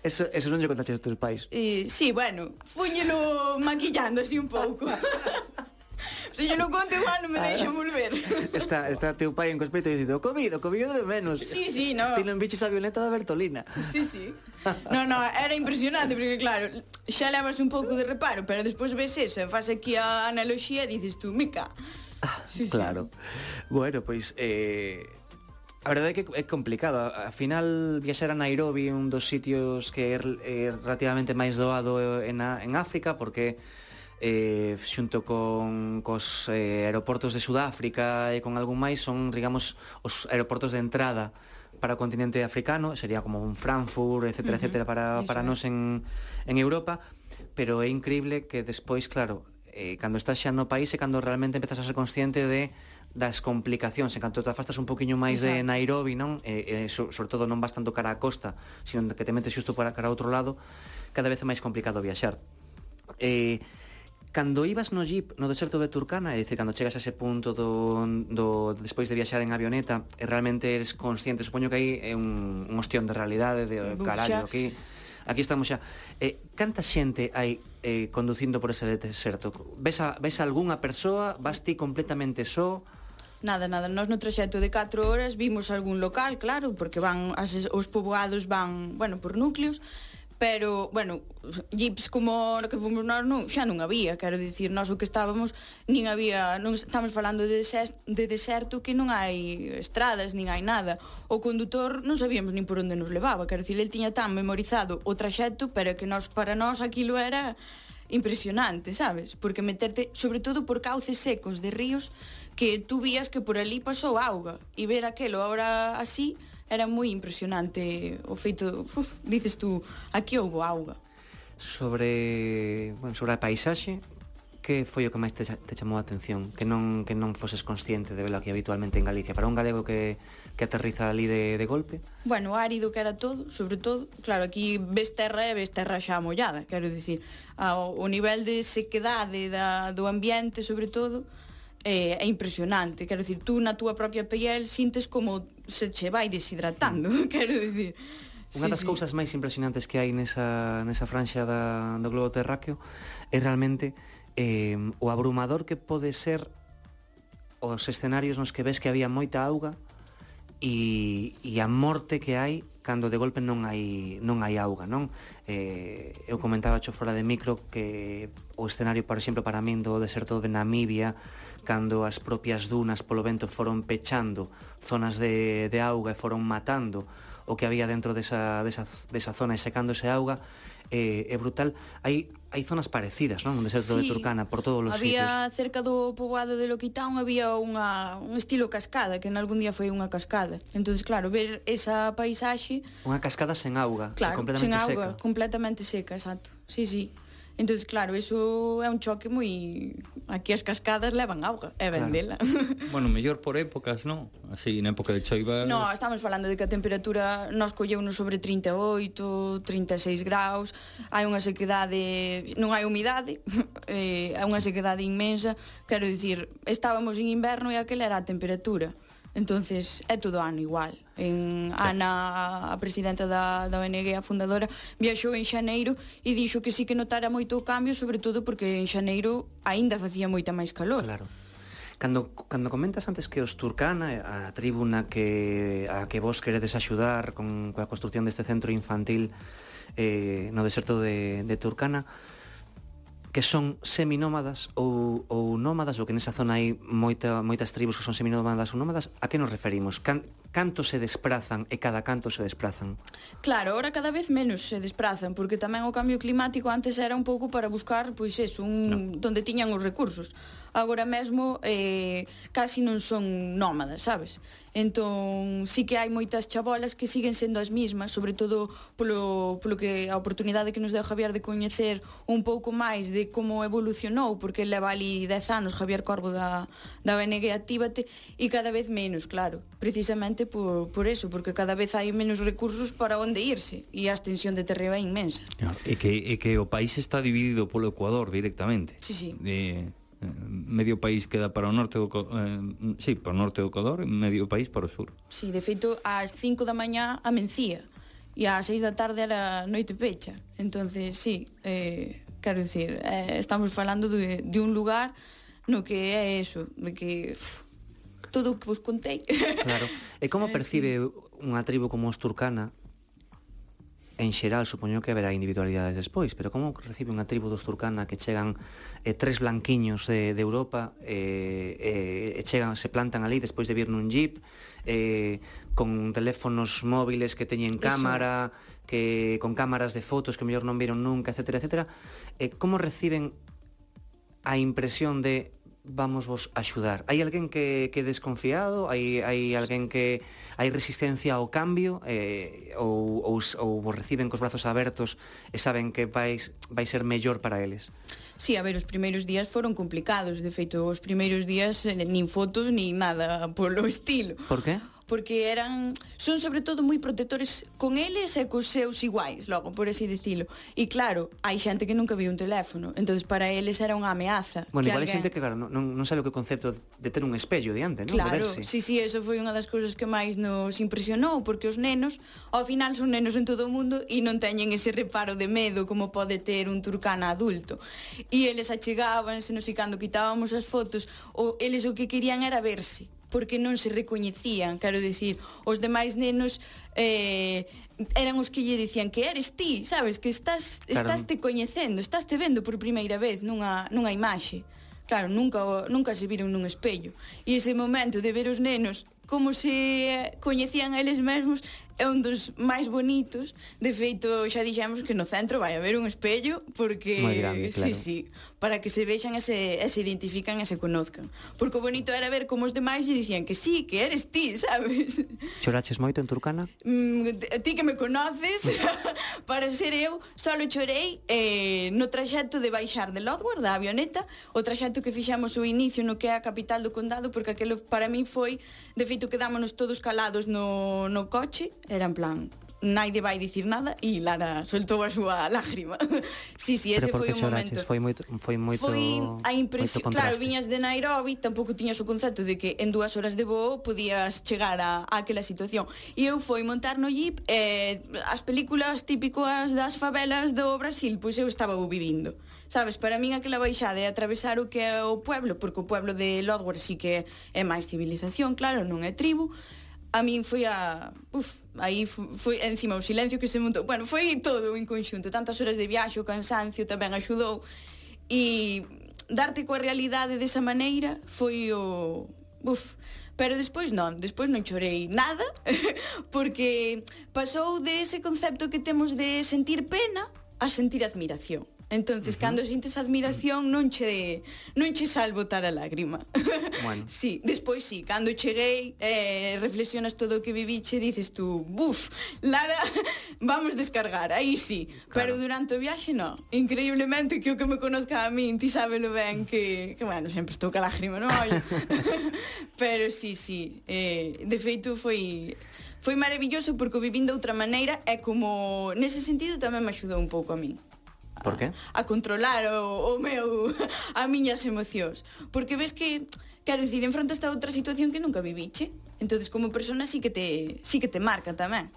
Eso, eso non lle contaches aos teus pais? E, sí, bueno, fuñelo maquillando así un pouco. Se yo lo conto igual non me deixan volver. Está, está teu pai en cospeito dicindo oh, Covid, o Covid de menos. Sí, sí, no. Ti non biches a Violeta da Bertolina. Sí, sí. No, no, era impresionante porque claro, xa levas un pouco de reparo, pero despois ves eso e faz aquí a analogía e dices tú, mica. Ah, sí, claro. Sí. Bueno, pois pues, eh A verdade é que é complicado. A final viaxar a Nairobi é un dos sitios que é relativamente máis doado en, a, en África porque eh, xunto con cos eh, aeroportos de Sudáfrica e con algún máis son, digamos, os aeroportos de entrada para o continente africano, sería como un Frankfurt, etcétera, uh -huh. etcétera, para, para nós en, en Europa, pero é increíble que despois, claro, eh, cando estás xa no país e cando realmente empezas a ser consciente de das complicacións, en canto te afastas un poquinho máis Exacto. de Nairobi, non? Eh, eh, so, sobre todo non vas tanto cara a costa, sino que te metes xusto para cara a outro lado, cada vez é máis complicado viaxar. Eh, cando ibas no jeep no deserto de Turcana, é dicir, cando chegas a ese punto do, do despois de viaxar en avioneta, e realmente eres consciente, supoño que aí é un, un ostión de realidade de carallo, aquí aquí estamos xa. Eh, canta xente hai eh, conducindo por ese deserto? Ves, a, ves a algunha persoa? Vas ti completamente só? Nada, nada, nós no traxecto de 4 horas vimos algún local, claro, porque van as, os poboados van, bueno, por núcleos, pero, bueno, jeeps como o que fomos nós non, xa non había, quero dicir, nós o que estábamos nin había, non estamos falando de deserto, de deserto que non hai estradas, nin hai nada. O condutor non sabíamos nin por onde nos levaba, quero dicir, el tiña tan memorizado o traxecto, pero que nós para nós aquilo era impresionante, sabes? Porque meterte, sobre todo por cauces secos de ríos que tú vías que por ali pasou auga e ver aquelo ahora así, era moi impresionante o feito, uf, dices tú, aquí houbo auga. Sobre, bueno, sobre a paisaxe, que foi o que máis te, te chamou a atención? Que non, que non foses consciente de velo aquí habitualmente en Galicia Para un galego que, que aterriza ali de, de golpe? Bueno, árido que era todo, sobre todo Claro, aquí ves terra e ves terra xa mollada Quero dicir, ao, o nivel de sequedade da, do ambiente sobre todo eh, é impresionante. Quero dicir, tú na túa propia piel sintes como se che vai deshidratando, quero dicir. Unha das sí, cousas máis impresionantes que hai nesa, nesa franxa da, do globo terráqueo é realmente eh, o abrumador que pode ser os escenarios nos que ves que había moita auga e, e a morte que hai cando de golpe non hai non hai auga, non? Eh, eu comentaba cho fora de micro que o escenario, por exemplo, para min do deserto de Namibia cando as propias dunas polo vento foron pechando zonas de, de auga e foron matando o que había dentro desa, desa, desa zona e secándose a auga é, é brutal. Hai hai zonas parecidas, non? No deserto sí, de Turcana, por todos os había, sitios. Había cerca do poboado de Loquitán había unha un estilo cascada, que en algún día foi unha cascada. Entonces, claro, ver esa paisaxe, unha cascada sen auga, claro, completamente sen auga, seca. completamente seca, exacto. Sí, sí. Entón, claro, iso é un choque moi... Aquí as cascadas levan auga, é vendela. Claro. bueno, mellor por épocas, non? Así, na época de choiva... No, estamos falando de que a temperatura nos colleu nos sobre 38, 36 graus, hai unha sequedade... Non hai humidade, eh, hai unha sequedade inmensa, quero dicir, estábamos en inverno e aquela era a temperatura entonces é todo ano igual. En. Ana, a presidenta da, da ONG, a fundadora, viaxou en xaneiro e dixo que sí que notara moito o cambio, sobre todo porque en xaneiro aínda facía moita máis calor. Claro. Cando, cando comentas antes que os Turcana, a tribu na que, a que vos queredes axudar con, coa construción deste centro infantil eh, no deserto de, de Turcana, que son seminómadas ou, ou nómadas, ou que nesa zona hai moita, moitas tribos que son seminómadas ou nómadas, a que nos referimos? Can, canto se desprazan e cada canto se desprazan? Claro, ahora cada vez menos se desprazan, porque tamén o cambio climático antes era un pouco para buscar, pois eso, un, no. donde tiñan os recursos. Agora mesmo eh, casi non son nómadas, sabes? Entón, sí que hai moitas chabolas que siguen sendo as mismas, sobre todo polo, polo que a oportunidade que nos deu Javier de coñecer un pouco máis de como evolucionou, porque leva ali 10 anos Javier Corvo da, da BNG Actívate, e cada vez menos, claro, precisamente por, por eso, porque cada vez hai menos recursos para onde irse, e a extensión de terreo é inmensa. Claro, e, que, e que o país está dividido polo Ecuador directamente. Sí, sí. Eh, Eh, medio país queda para o norte do eh, sí, para o norte do Ecuador e medio país para o sur. Sí, de feito, ás 5 da mañá a mencía e ás 6 da tarde era noite pecha. Entonces, sí, eh, quero dicir, eh, estamos falando de, de un lugar no que é eso, de que pff, todo o que vos contei. Claro. E como eh, percibe sí. unha tribo como os turcana en xeral supoño que haberá individualidades despois, pero como recibe unha tribu dos Turcana que chegan eh, tres blanquiños de, de Europa eh, eh, e chegan, se plantan ali despois de vir nun jeep eh, con teléfonos móviles que teñen cámara Eso. que con cámaras de fotos que mellor non viron nunca, etc. etc. Eh, como reciben a impresión de vamos vos axudar? Hai alguén que, que desconfiado? Hai, hai alguén que hai resistencia ao cambio? Eh, ou, ou, ou vos reciben cos brazos abertos e saben que vais, vai ser mellor para eles? Sí, a ver, os primeiros días foron complicados De feito, os primeiros días eh, nin fotos nin nada polo estilo Por que? porque eran son sobre todo moi protectores con eles e cos seus iguais, logo, por así dicilo. E claro, hai xente que nunca viu un teléfono, entonces para eles era unha ameaza. Bueno, igual alguén... xente que claro, non, non sabe o que concepto de ter un espello diante, non? Claro, de verse. sí, sí, eso foi unha das cousas que máis nos impresionou, porque os nenos, ao final son nenos en todo o mundo e non teñen ese reparo de medo como pode ter un turcana adulto. E eles achegábanse, nos e cando quitábamos as fotos, o eles o que querían era verse porque non se recoñecían, quero dicir, os demais nenos eh, eran os que lle dicían que eres ti, sabes, que estás claro. estás te coñecendo, estás te vendo por primeira vez nunha, nunha imaxe. Claro, nunca, nunca se viron nun espello. E ese momento de ver os nenos como se coñecían a eles mesmos é un dos máis bonitos. De feito, xa dixemos que no centro vai haber un espello porque grande, claro. sí, sí, para que se vexan e se, e se identifican e se conozcan. Porque o bonito era ver como os demais lle dicían que sí, que eres ti, sabes? Choraches moito en Turcana? Mm, ti que me conoces, para ser eu, solo chorei eh, no traxecto de baixar de Lodwar, da avioneta, o traxecto que fixamos o inicio no que é a capital do condado, porque aquilo para mí foi, de feito, quedámonos todos calados no, no coche, Era en plan, naide vai dicir nada e Lara soltou a súa lágrima. sí, sí, ese foi un momento. Foi moito foi moito Foi a impresión, claro, viñas de Nairobi, tampouco tiñas o concepto de que en dúas horas de voo podías chegar a, a aquela situación. E eu foi montar no jeep eh, as películas típicas das favelas do Brasil, pois eu estaba o vivindo. Sabes, para min aquela baixada é atravesar o que é o pueblo, porque o pueblo de Lodwar sí que é máis civilización, claro, non é tribu. A min foi a... Uf, aí foi encima o silencio que se montou. Bueno, foi todo en conxunto, tantas horas de viaxe, o cansancio tamén axudou e darte coa realidade desa maneira foi o Uf, pero despois non, despois non chorei nada porque pasou de ese concepto que temos de sentir pena a sentir admiración. Entonces, uh -huh. cando sintes admiración non che non che sal botar a lágrima. Bueno. sí, despois sí, cando cheguei, eh, reflexionas todo o que viviche, dices tú, buf, Lara, vamos descargar, aí sí. Claro. Pero durante o viaxe no. Increíblemente que o que me conozca a min, ti sábelo ben que, que bueno, sempre estou ca lágrima no ollo. Pero sí, sí, eh, de feito foi foi maravilloso porque o vivín de outra maneira e como nese sentido tamén me axudou un pouco a min. Por qué? a controlar o, o meu a miñas emocións, porque ves que quero dicir, enfrontas a outra situación que nunca viviche. Entonces, como persona sí que te sí que te marca tamén.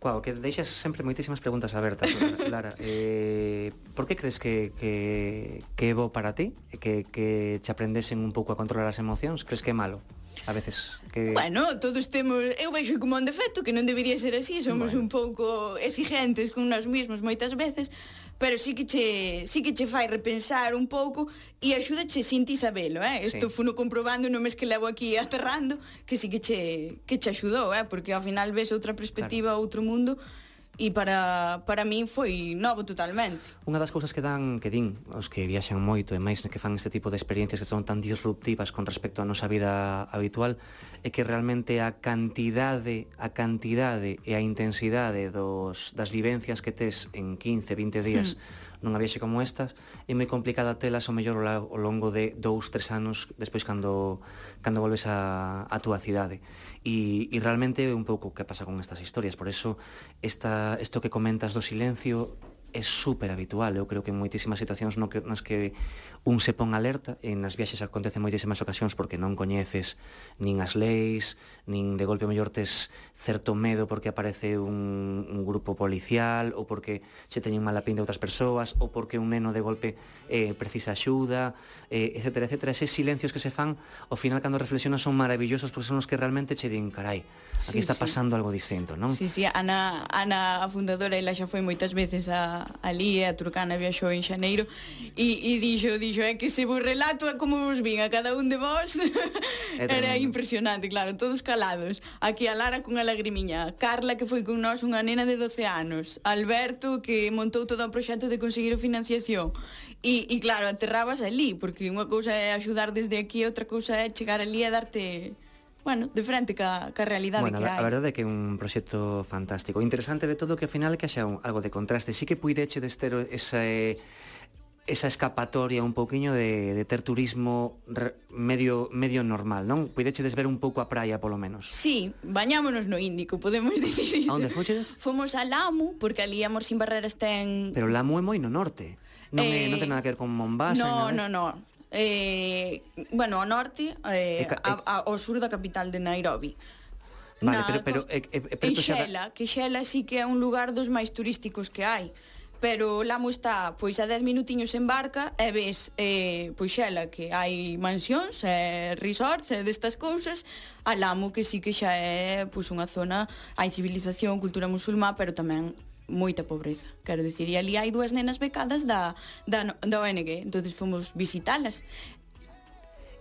Wow, que deixas sempre moitísimas preguntas abertas, Lara. eh, por que crees que, que, que é bo para ti? Que, que te aprendesen un pouco a controlar as emocións? Crees que é malo? A veces que... Bueno, todos temos... Eu vexo como un defecto que non debería ser así Somos bueno. un pouco exigentes con nós mesmos moitas veces pero sí que che, sí que che fai repensar un pouco e axúdache sin ti sabelo, eh? Isto sí. funo comprobando no mes que levo aquí aterrando, que sí que che, que che axudou, eh? Porque ao final ves outra perspectiva, claro. outro mundo, e para, para min foi novo totalmente. Unha das cousas que dan que din os que viaxan moito e máis que fan este tipo de experiencias que son tan disruptivas con respecto á nosa vida habitual é que realmente a cantidade, a cantidade e a intensidade dos das vivencias que tes en 15, 20 días mm. nunha viaxe como estas é moi complicada telas o mellor ao longo de dous, tres anos despois cando cando volves a, a túa cidade E, e realmente é un pouco que pasa con estas historias, por eso esta, isto que comentas do silencio é super habitual, eu creo que en moitísimas situacións no que, nas que un se pon alerta e nas viaxes acontece moitísimas ocasións porque non coñeces nin as leis, nin de golpe mellor tes certo medo porque aparece un, un grupo policial ou porque se teñen mala pinta outras persoas ou porque un neno de golpe eh, precisa axuda, eh, etc, etc. Eses silencios que se fan, ao final cando reflexionas son maravillosos porque son os que realmente che din, carai, aquí sí, está pasando sí. algo distinto, non? Sí, sí, Ana, Ana a fundadora, ela xa foi moitas veces a, a Lía, a Turcana, viaxou en Xaneiro e, e dixo, dixo dixo, é que se vos relato é como vos vin a cada un de vos era impresionante, claro, todos calados aquí a Lara cunha lagrimiña Carla que foi con nós unha nena de 12 anos Alberto que montou todo o proxecto de conseguir o financiación e, e claro, aterrabas ali porque unha cousa é axudar desde aquí outra cousa é chegar ali e darte bueno, de frente ca, ca realidade bueno, que hai. A verdade é que é un proxecto fantástico. Interesante de todo que ao final que haxa un, algo de contraste. Sí que puideche dester ese esa escapatoria un pouquiño de, de ter turismo medio medio normal, non? Puidechedes ver un pouco a praia, polo menos. Sí, bañámonos no Índico, podemos dicir iso. A onde foches? Fomos a Lamu, porque ali Amor sin Barreras ten... Pero Lamu é moi no norte. Non, eh... é, non ten nada que ver con Mombasa. No, no, no. Eh, bueno, ao norte, eh, e, a, a, ao sur da capital de Nairobi. Vale, pero, pero, costa... e, e, pero en Xela, que Xela sí que é un lugar dos máis turísticos que hai pero Lamo está pois a 10 minutiños en barca e ves eh, pois xela que hai mansións, eh, resorts e eh, destas cousas, a Lamo que sí que xa é pois unha zona hai civilización, cultura musulmá, pero tamén moita pobreza. Quero dicir, e ali hai dúas nenas becadas da, da, da ONG, entonces fomos visitalas.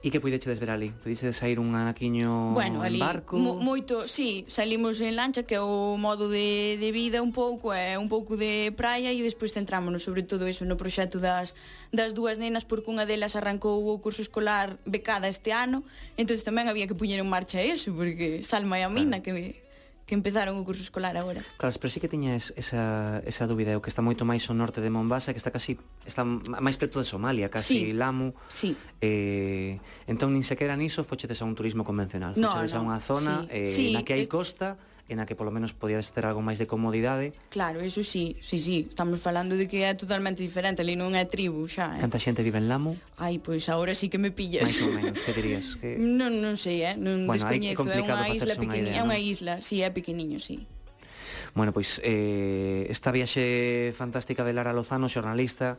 E que puidechedes ver ali? Pudidechedes sair un anaquiño bueno, ali, en barco? Mo, moito, sí, salimos en lancha que é o modo de, de vida un pouco é un pouco de praia e despois centrámonos sobre todo iso no proxecto das, das dúas nenas porque unha delas arrancou o curso escolar becada este ano entonces tamén había que puñer en marcha eso porque Salma e a Mina claro. que que empezaron o curso escolar agora. Claro, pero sí que tiña es, esa, esa dúbida, o que está moito máis ao norte de Mombasa, que está casi está máis preto de Somalia, casi sí. Lamu. Sí. Eh, entón, nin sequera niso fochetes a un turismo convencional, no, fochetes no. a unha zona sí. Eh, sí. na que hai es... costa en a que polo menos podíades ter algo máis de comodidade. Claro, eso sí, sí, sí, estamos falando de que é totalmente diferente, ali non é tribu xa, eh. Canta xente vive en Lamo? Ai, pois agora sí que me pillas. Mais ou menos, que dirías? Que... Non, non sei, eh, non bueno, descoñezo, é unha isla pequeniña, é unha isla, sí, é pequeniño, sí. Bueno, pois eh, esta viaxe fantástica de Lara Lozano, xornalista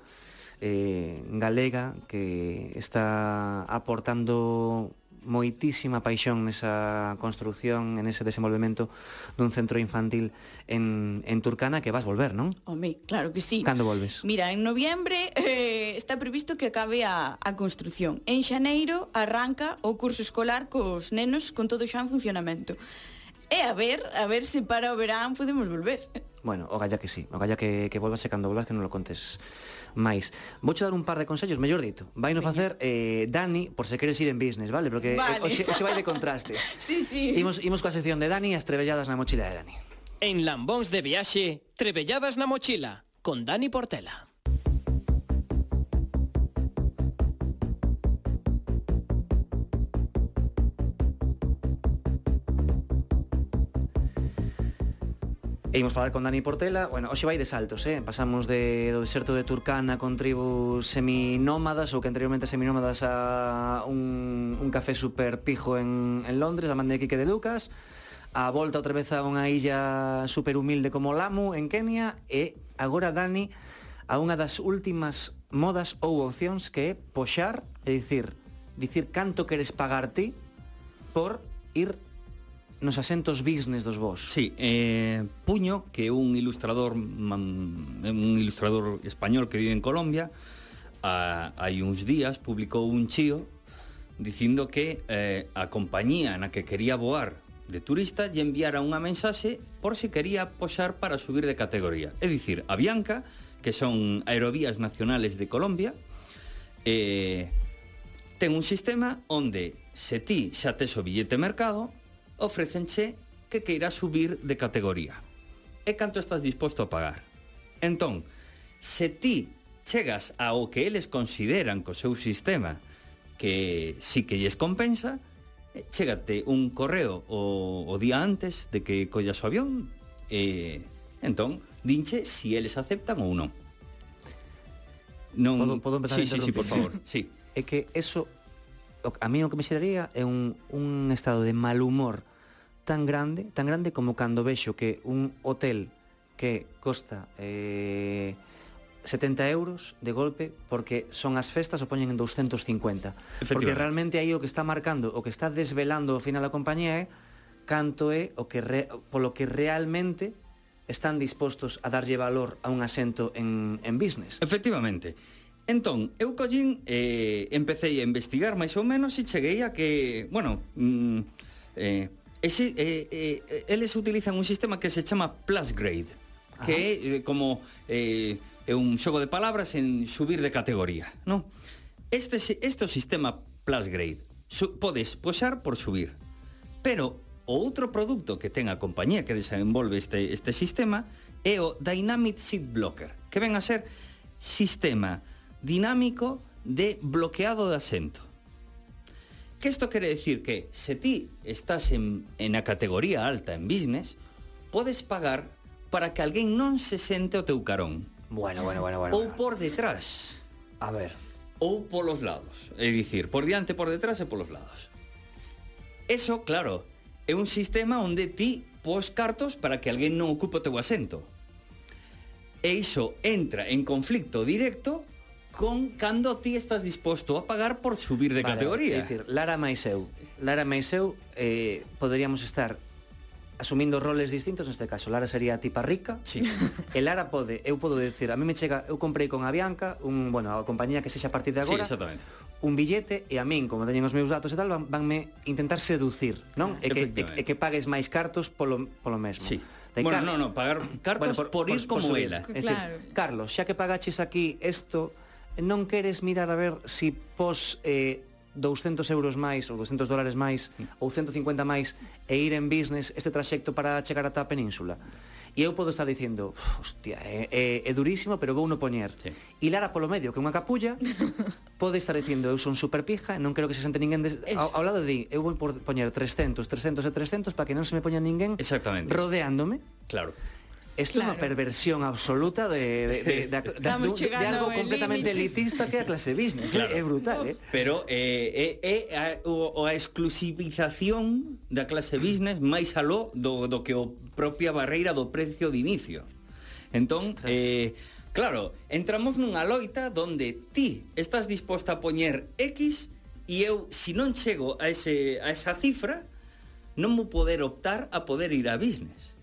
eh, galega, que está aportando moitísima paixón nesa construción, en ese desenvolvemento dun centro infantil en, en Turcana que vas volver, non? Home, claro que sí. Cando volves? Mira, en noviembre eh, está previsto que acabe a, a construción. En xaneiro arranca o curso escolar cos nenos con todo xa en funcionamento. E a ver, a ver se para o verán podemos volver. Bueno, o galla que sí, o galla que, que volvas e cando volvas que non lo contes máis. Vouche dar un par de consellos, mellor dito. Vai no facer eh, Dani, por se queres ir en business, vale? Porque eh, vale. Oxe, oxe vai de contrastes. sí, sí. Imos, imos coa sección de Dani e as trebelladas na mochila de Dani. En Lambóns de viaxe, trebelladas na mochila, con Dani Portela. E imos falar con Dani Portela. Bueno, hoxe vai de saltos, eh? Pasamos de, do deserto de Turcana Con tribus seminómadas Ou que anteriormente seminómadas A un, un café super pijo en, en Londres A man de Quique de Lucas. A volta outra vez a unha illa super humilde como Lamu en Kenia E agora Dani a unha das últimas modas ou opcións que é poxar, é dicir, dicir canto queres pagar ti por ir nos asentos business dos vos. Sí, eh, Puño, que é un ilustrador man, un ilustrador español que vive en Colombia, a, hai uns días publicou un chío dicindo que eh, a compañía na que quería voar de turista lle enviara unha mensaxe por se si quería posar para subir de categoría. É dicir, a Bianca, que son aerovías nacionales de Colombia, eh, ten un sistema onde se ti xa tes o billete mercado, ofrecenche que queira subir de categoría. E canto estás disposto a pagar? Entón, se ti chegas ao que eles consideran co seu sistema que si que lles compensa, eh, chégate un correo o, o día antes de que collas o avión e entón dinche si eles aceptan ou non. Non Podo, podo empezar sí, a sí, sí, por favor. Sí. É que eso a mí o que me xeraría é un, un estado de mal humor tan grande, tan grande como cando vexo que un hotel que costa eh, 70 euros de golpe porque son as festas o poñen en 250. Porque realmente aí o que está marcando, o que está desvelando ao final a compañía é canto é o que re, polo que realmente están dispostos a darlle valor a un asento en, en business. Efectivamente. Entón, eu collín, eh, empecé a investigar máis ou menos e cheguei a que, bueno, mm, eh, ese, eh, eh, eles utilizan un sistema que se chama Plusgrade, que é eh, como eh, é un xogo de palabras en subir de categoría, non? Este, este o sistema Plusgrade, su, podes poxar por subir, pero o outro produto que ten a compañía que desenvolve este, este sistema é o Dynamic Seat Blocker, que ven a ser sistema dinámico de bloqueado de asento. Que isto quere decir que se ti estás en, en a categoría alta en business, podes pagar para que alguén non se sente o teu carón. Bueno, bueno, bueno, bueno. Ou por detrás. A ver. Ou polos lados. É dicir, por diante, por detrás e polos lados. Eso, claro, é un sistema onde ti pos cartos para que alguén non ocupe o teu asento. E iso entra en conflicto directo con cando ti estás disposto a pagar por subir de vale, categoría. É dicir, Lara máis eu. Lara máis eu eh, poderíamos estar asumindo roles distintos neste caso. Lara sería a tipa rica. Sí. E Lara pode, eu podo decir, a mí me chega, eu comprei con a Bianca, un, bueno, a compañía que sexa a partir de agora. Sí, exactamente un billete e a min, como teñen os meus datos e tal, van, vanme intentar seducir, non? E que, e, e que pagues máis cartos polo, polo mesmo. Sí. De bueno, Car no, no, pagar cartos bueno, por, por ir por, como por ela. Claro. Es decir, Carlos, xa que pagaches aquí isto, non queres mirar a ver se si pos eh, 200 euros máis ou 200 dólares máis mm. ou 150 máis e ir en business este traxecto para chegar ata a península. E eu podo estar dicindo, hostia, é, é, é durísimo, pero vou no poñer. Sí. E Lara polo medio, que é unha capulla, pode estar dicindo, eu son super pija, non quero que se sente ninguén des... ao, ao lado de eu vou poñer 300, 300 e 300 para que non se me poña ninguén Exactamente. rodeándome. Claro. Isto claro. é unha perversión absoluta de, de, de, de, de, de, de algo completamente límites. elitista que é a clase business. ¿eh? Claro. É brutal, eh? Pero eh, é, é a, o, a exclusivización da clase business máis aló do, do que o propia barreira do precio de inicio. Entón, Ostras. eh, claro, entramos nunha loita donde ti estás disposta a poñer X e eu, se si non chego a, ese, a esa cifra, non vou poder optar a poder ir a business.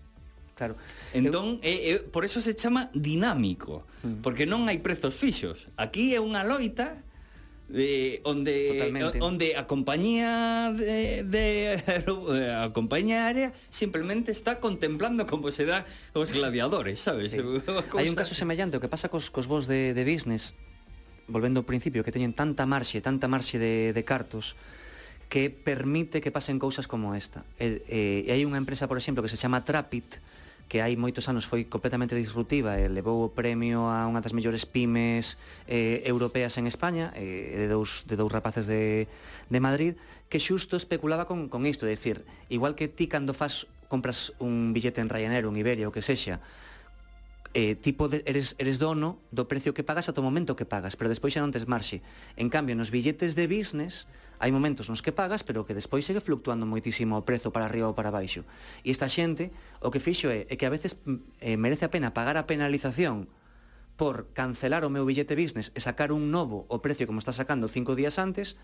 Claro. Entón, eu... é, é, por eso se chama dinámico, mm. porque non hai prezos fixos. Aquí é unha loita de onde Totalmente. onde a compañía de, de eh, a compañía aérea simplemente está contemplando como se dá os gladiadores, sabes? Sí. Hai un caso semellante, o que pasa cos, cos vos de, de business, volvendo ao principio, que teñen tanta marxe, tanta marxe de, de cartos, que permite que pasen cousas como esta. E, e, e hai unha empresa, por exemplo, que se chama Trapit, que hai moitos anos foi completamente disruptiva e levou o premio a unha das mellores pymes eh, europeas en España eh, de, dous, de dous rapaces de, de Madrid que xusto especulaba con, con isto, é dicir, igual que ti cando fas compras un billete en Ryanair, un Iberia, o que sexa, eh, tipo de, eres, eres dono do precio que pagas ata o momento que pagas, pero despois xa non tes marxe. En cambio, nos billetes de business, hai momentos nos que pagas, pero que despois segue fluctuando moitísimo o prezo para arriba ou para baixo. E esta xente, o que fixo é, é que a veces mm, eh, merece a pena pagar a penalización por cancelar o meu billete business e sacar un novo o precio como está sacando cinco días antes,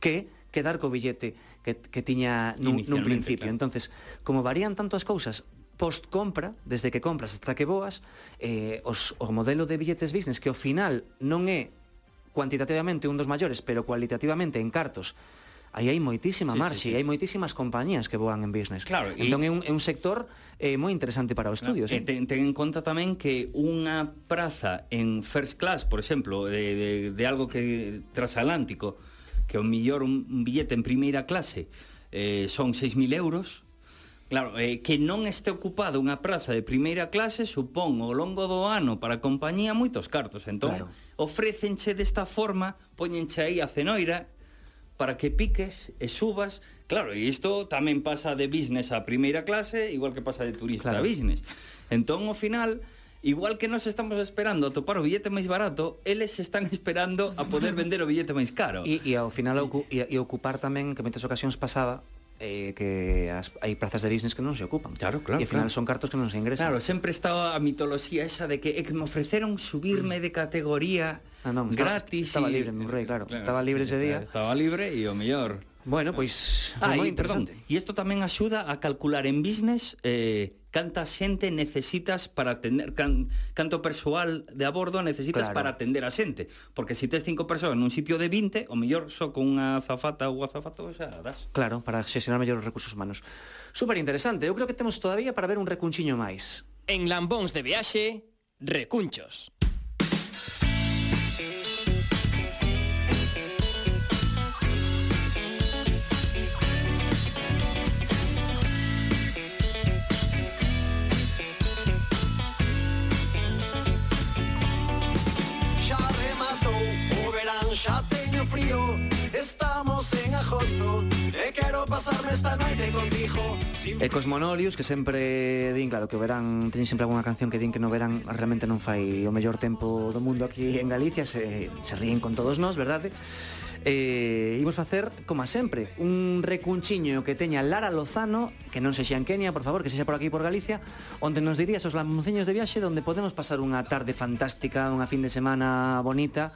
que quedar co billete que, que tiña nun, nun principio. Claro. Entonces, como varían tanto as cousas, post-compra, desde que compras hasta que boas, eh, os, o modelo de billetes business, que ao final non é cuantitativamente un dos maiores, pero cualitativamente en cartos, aí hai moitísima sí, marxe, sí, sí. hai moitísimas compañías que voan en business. Claro, entón e... é, un, é un sector eh, moi interesante para o estudio. Claro, sí. ten, ten en conta tamén que unha praza en first class, por exemplo, de, de, de algo que transatlántico, que o millor un, un billete en primeira clase eh, son 6.000 euros, Claro, eh, que non este ocupado unha praza de primeira clase supón ao longo do ano para a compañía moitos cartos. Entón, claro. ofrécenche desta forma, poñenche aí a cenoira para que piques e subas. Claro, e isto tamén pasa de business a primeira clase, igual que pasa de turista claro. a business. Entón, ao final, Igual que nós estamos esperando a topar o billete máis barato, eles están esperando a poder vender o billete máis caro. E, e ao final e, e ocupar tamén, que en moitas ocasións pasaba, eh, que as, hai prazas de business que non se ocupan. Claro, claro. E final claro. son cartos que non se ingresan. Claro, sempre está a mitoloxía esa de que, é que me ofreceron subirme de categoría ah, non, estaba, gratis. Estaba, estaba libre, mi rei, claro. claro. Estaba libre ese día. Estaba libre e o mellor. Bueno, pois pues, ah, moi interesante. E isto tamén axuda a calcular en business eh, canta xente necesitas para atender can, canto persoal de a bordo necesitas claro. para atender a xente, porque se tes cinco persoas nun sitio de 20, o mellor só con unha azafata ou azafato xa das. Claro, para xestionar mellor os recursos humanos. Super interesante, eu creo que temos todavía para ver un recunchiño máis. En Lambóns de viaxe, recunchos. esta noite contigo E Cosmonorius, que sempre din, claro, que o verán Teñen sempre algunha canción que din que no verán Realmente non fai o mellor tempo do mundo aquí en Galicia Se, se ríen con todos nós, verdade? eh, imos facer, como sempre, un recunchiño que teña Lara Lozano, que non sexa en Kenia, por favor, que sexa por aquí por Galicia, onde nos dirías os lamonceños de viaxe, onde podemos pasar unha tarde fantástica, unha fin de semana bonita,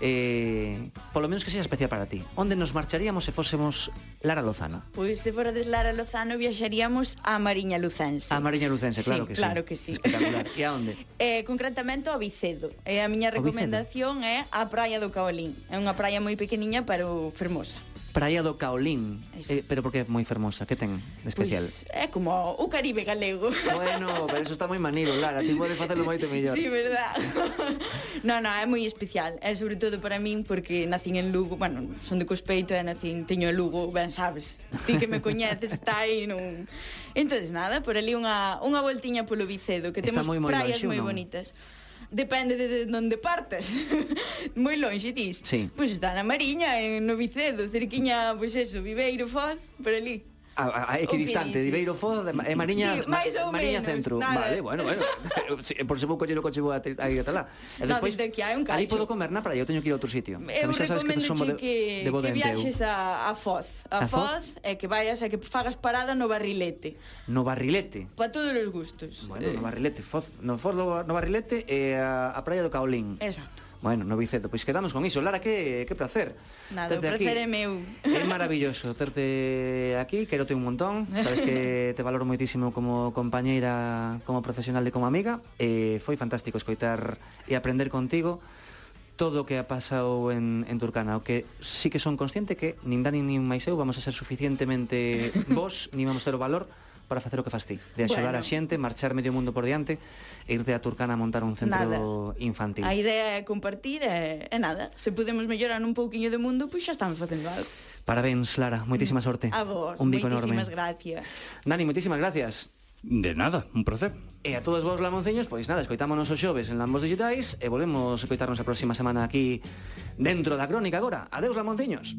eh, polo menos que sexa especial para ti. Onde nos marcharíamos se fósemos Lara Lozano? Pois pues, se fora de Lara Lozano viaxaríamos a Mariña Lucense. A Mariña Lucense, claro sí, que claro sí. que sí. Espectacular. E a onde? Eh, concretamente a Vicedo. E eh, a miña recomendación é a Praia do Caolín. É unha praia moi pequeniña pero fermosa. Praia do Caolín. Eh, pero porque é moi fermosa, que ten de especial? Pois, é como o Caribe galego. Bueno, pero eso está moi manido, Lara, ti podes facelo moito mellor. Sí, verdad. no, no, é moi especial. É sobre todo para min porque nacín en Lugo, bueno, son de Cospeito e nacín, teño Lugo, ben sabes. Ti que me coñeces, está aí nun... Entonces nada, por ali unha, unha voltiña polo Vicedo, que está temos moi praias moi bonitas. Non? depende de onde partas. moi longe, dis. Sí. Pois está na Mariña, en Novicedo, cerquiña, pois eso, Viveiro, Foz, por ali. Ah, é que distante, de Beiro Foz é Mariña, sí, ma, Mariña menos, Centro. Nada. Vale, bueno, bueno. si, por se vou coller o coche vou a, a ata lá. E despois, no, que hai un cacho. Ali podo comer na praia, eu teño que ir a outro sitio. Eu xa sabes que somos de, que, de que viaxes a, a Foz. A, a Foz, Foz, e que vayas e que fagas parada no barrilete. No barrilete? Para todos os gustos. Bueno, eh. no barrilete, Foz. No Foz, no barrilete e a, a praia do Caolín. Exacto. Bueno, no Viceto, pois quedamos con iso. Lara, que, que placer. Nada, terte placer aquí. é meu. É maravilloso terte aquí, quero te un montón. Sabes que te valoro moitísimo como compañeira, como profesional e como amiga. Eh, e foi fantástico escoitar e aprender contigo todo o que ha pasado en, en Turcana, o que sí que son consciente que nin Dani nin máis eu vamos a ser suficientemente vos, nin vamos ter o valor para facer o que faz ti, de axudar bueno. a xente, marchar medio mundo por diante e irte a Turcana a montar un centro nada. infantil. A idea é compartir e, e nada, se podemos mellorar un pouquiño de mundo, pois xa estamos facendo algo. Parabéns, Lara, moitísima mm. sorte. A vos, un bico enorme. gracias. Dani, moitísimas gracias. De nada, un placer. E a todos vos lamonceños, pois nada, escoitámonos os xoves en Lambos Digitais e volvemos a escoitarnos a próxima semana aquí dentro da Crónica agora. Adeus, lamonceños.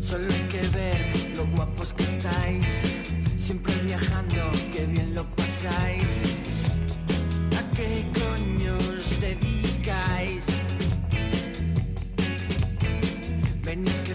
Solo hay que ver lo guapos que estáis. Siempre viajando, que bien lo pasáis. ¿A qué coño os dedicáis? Venís que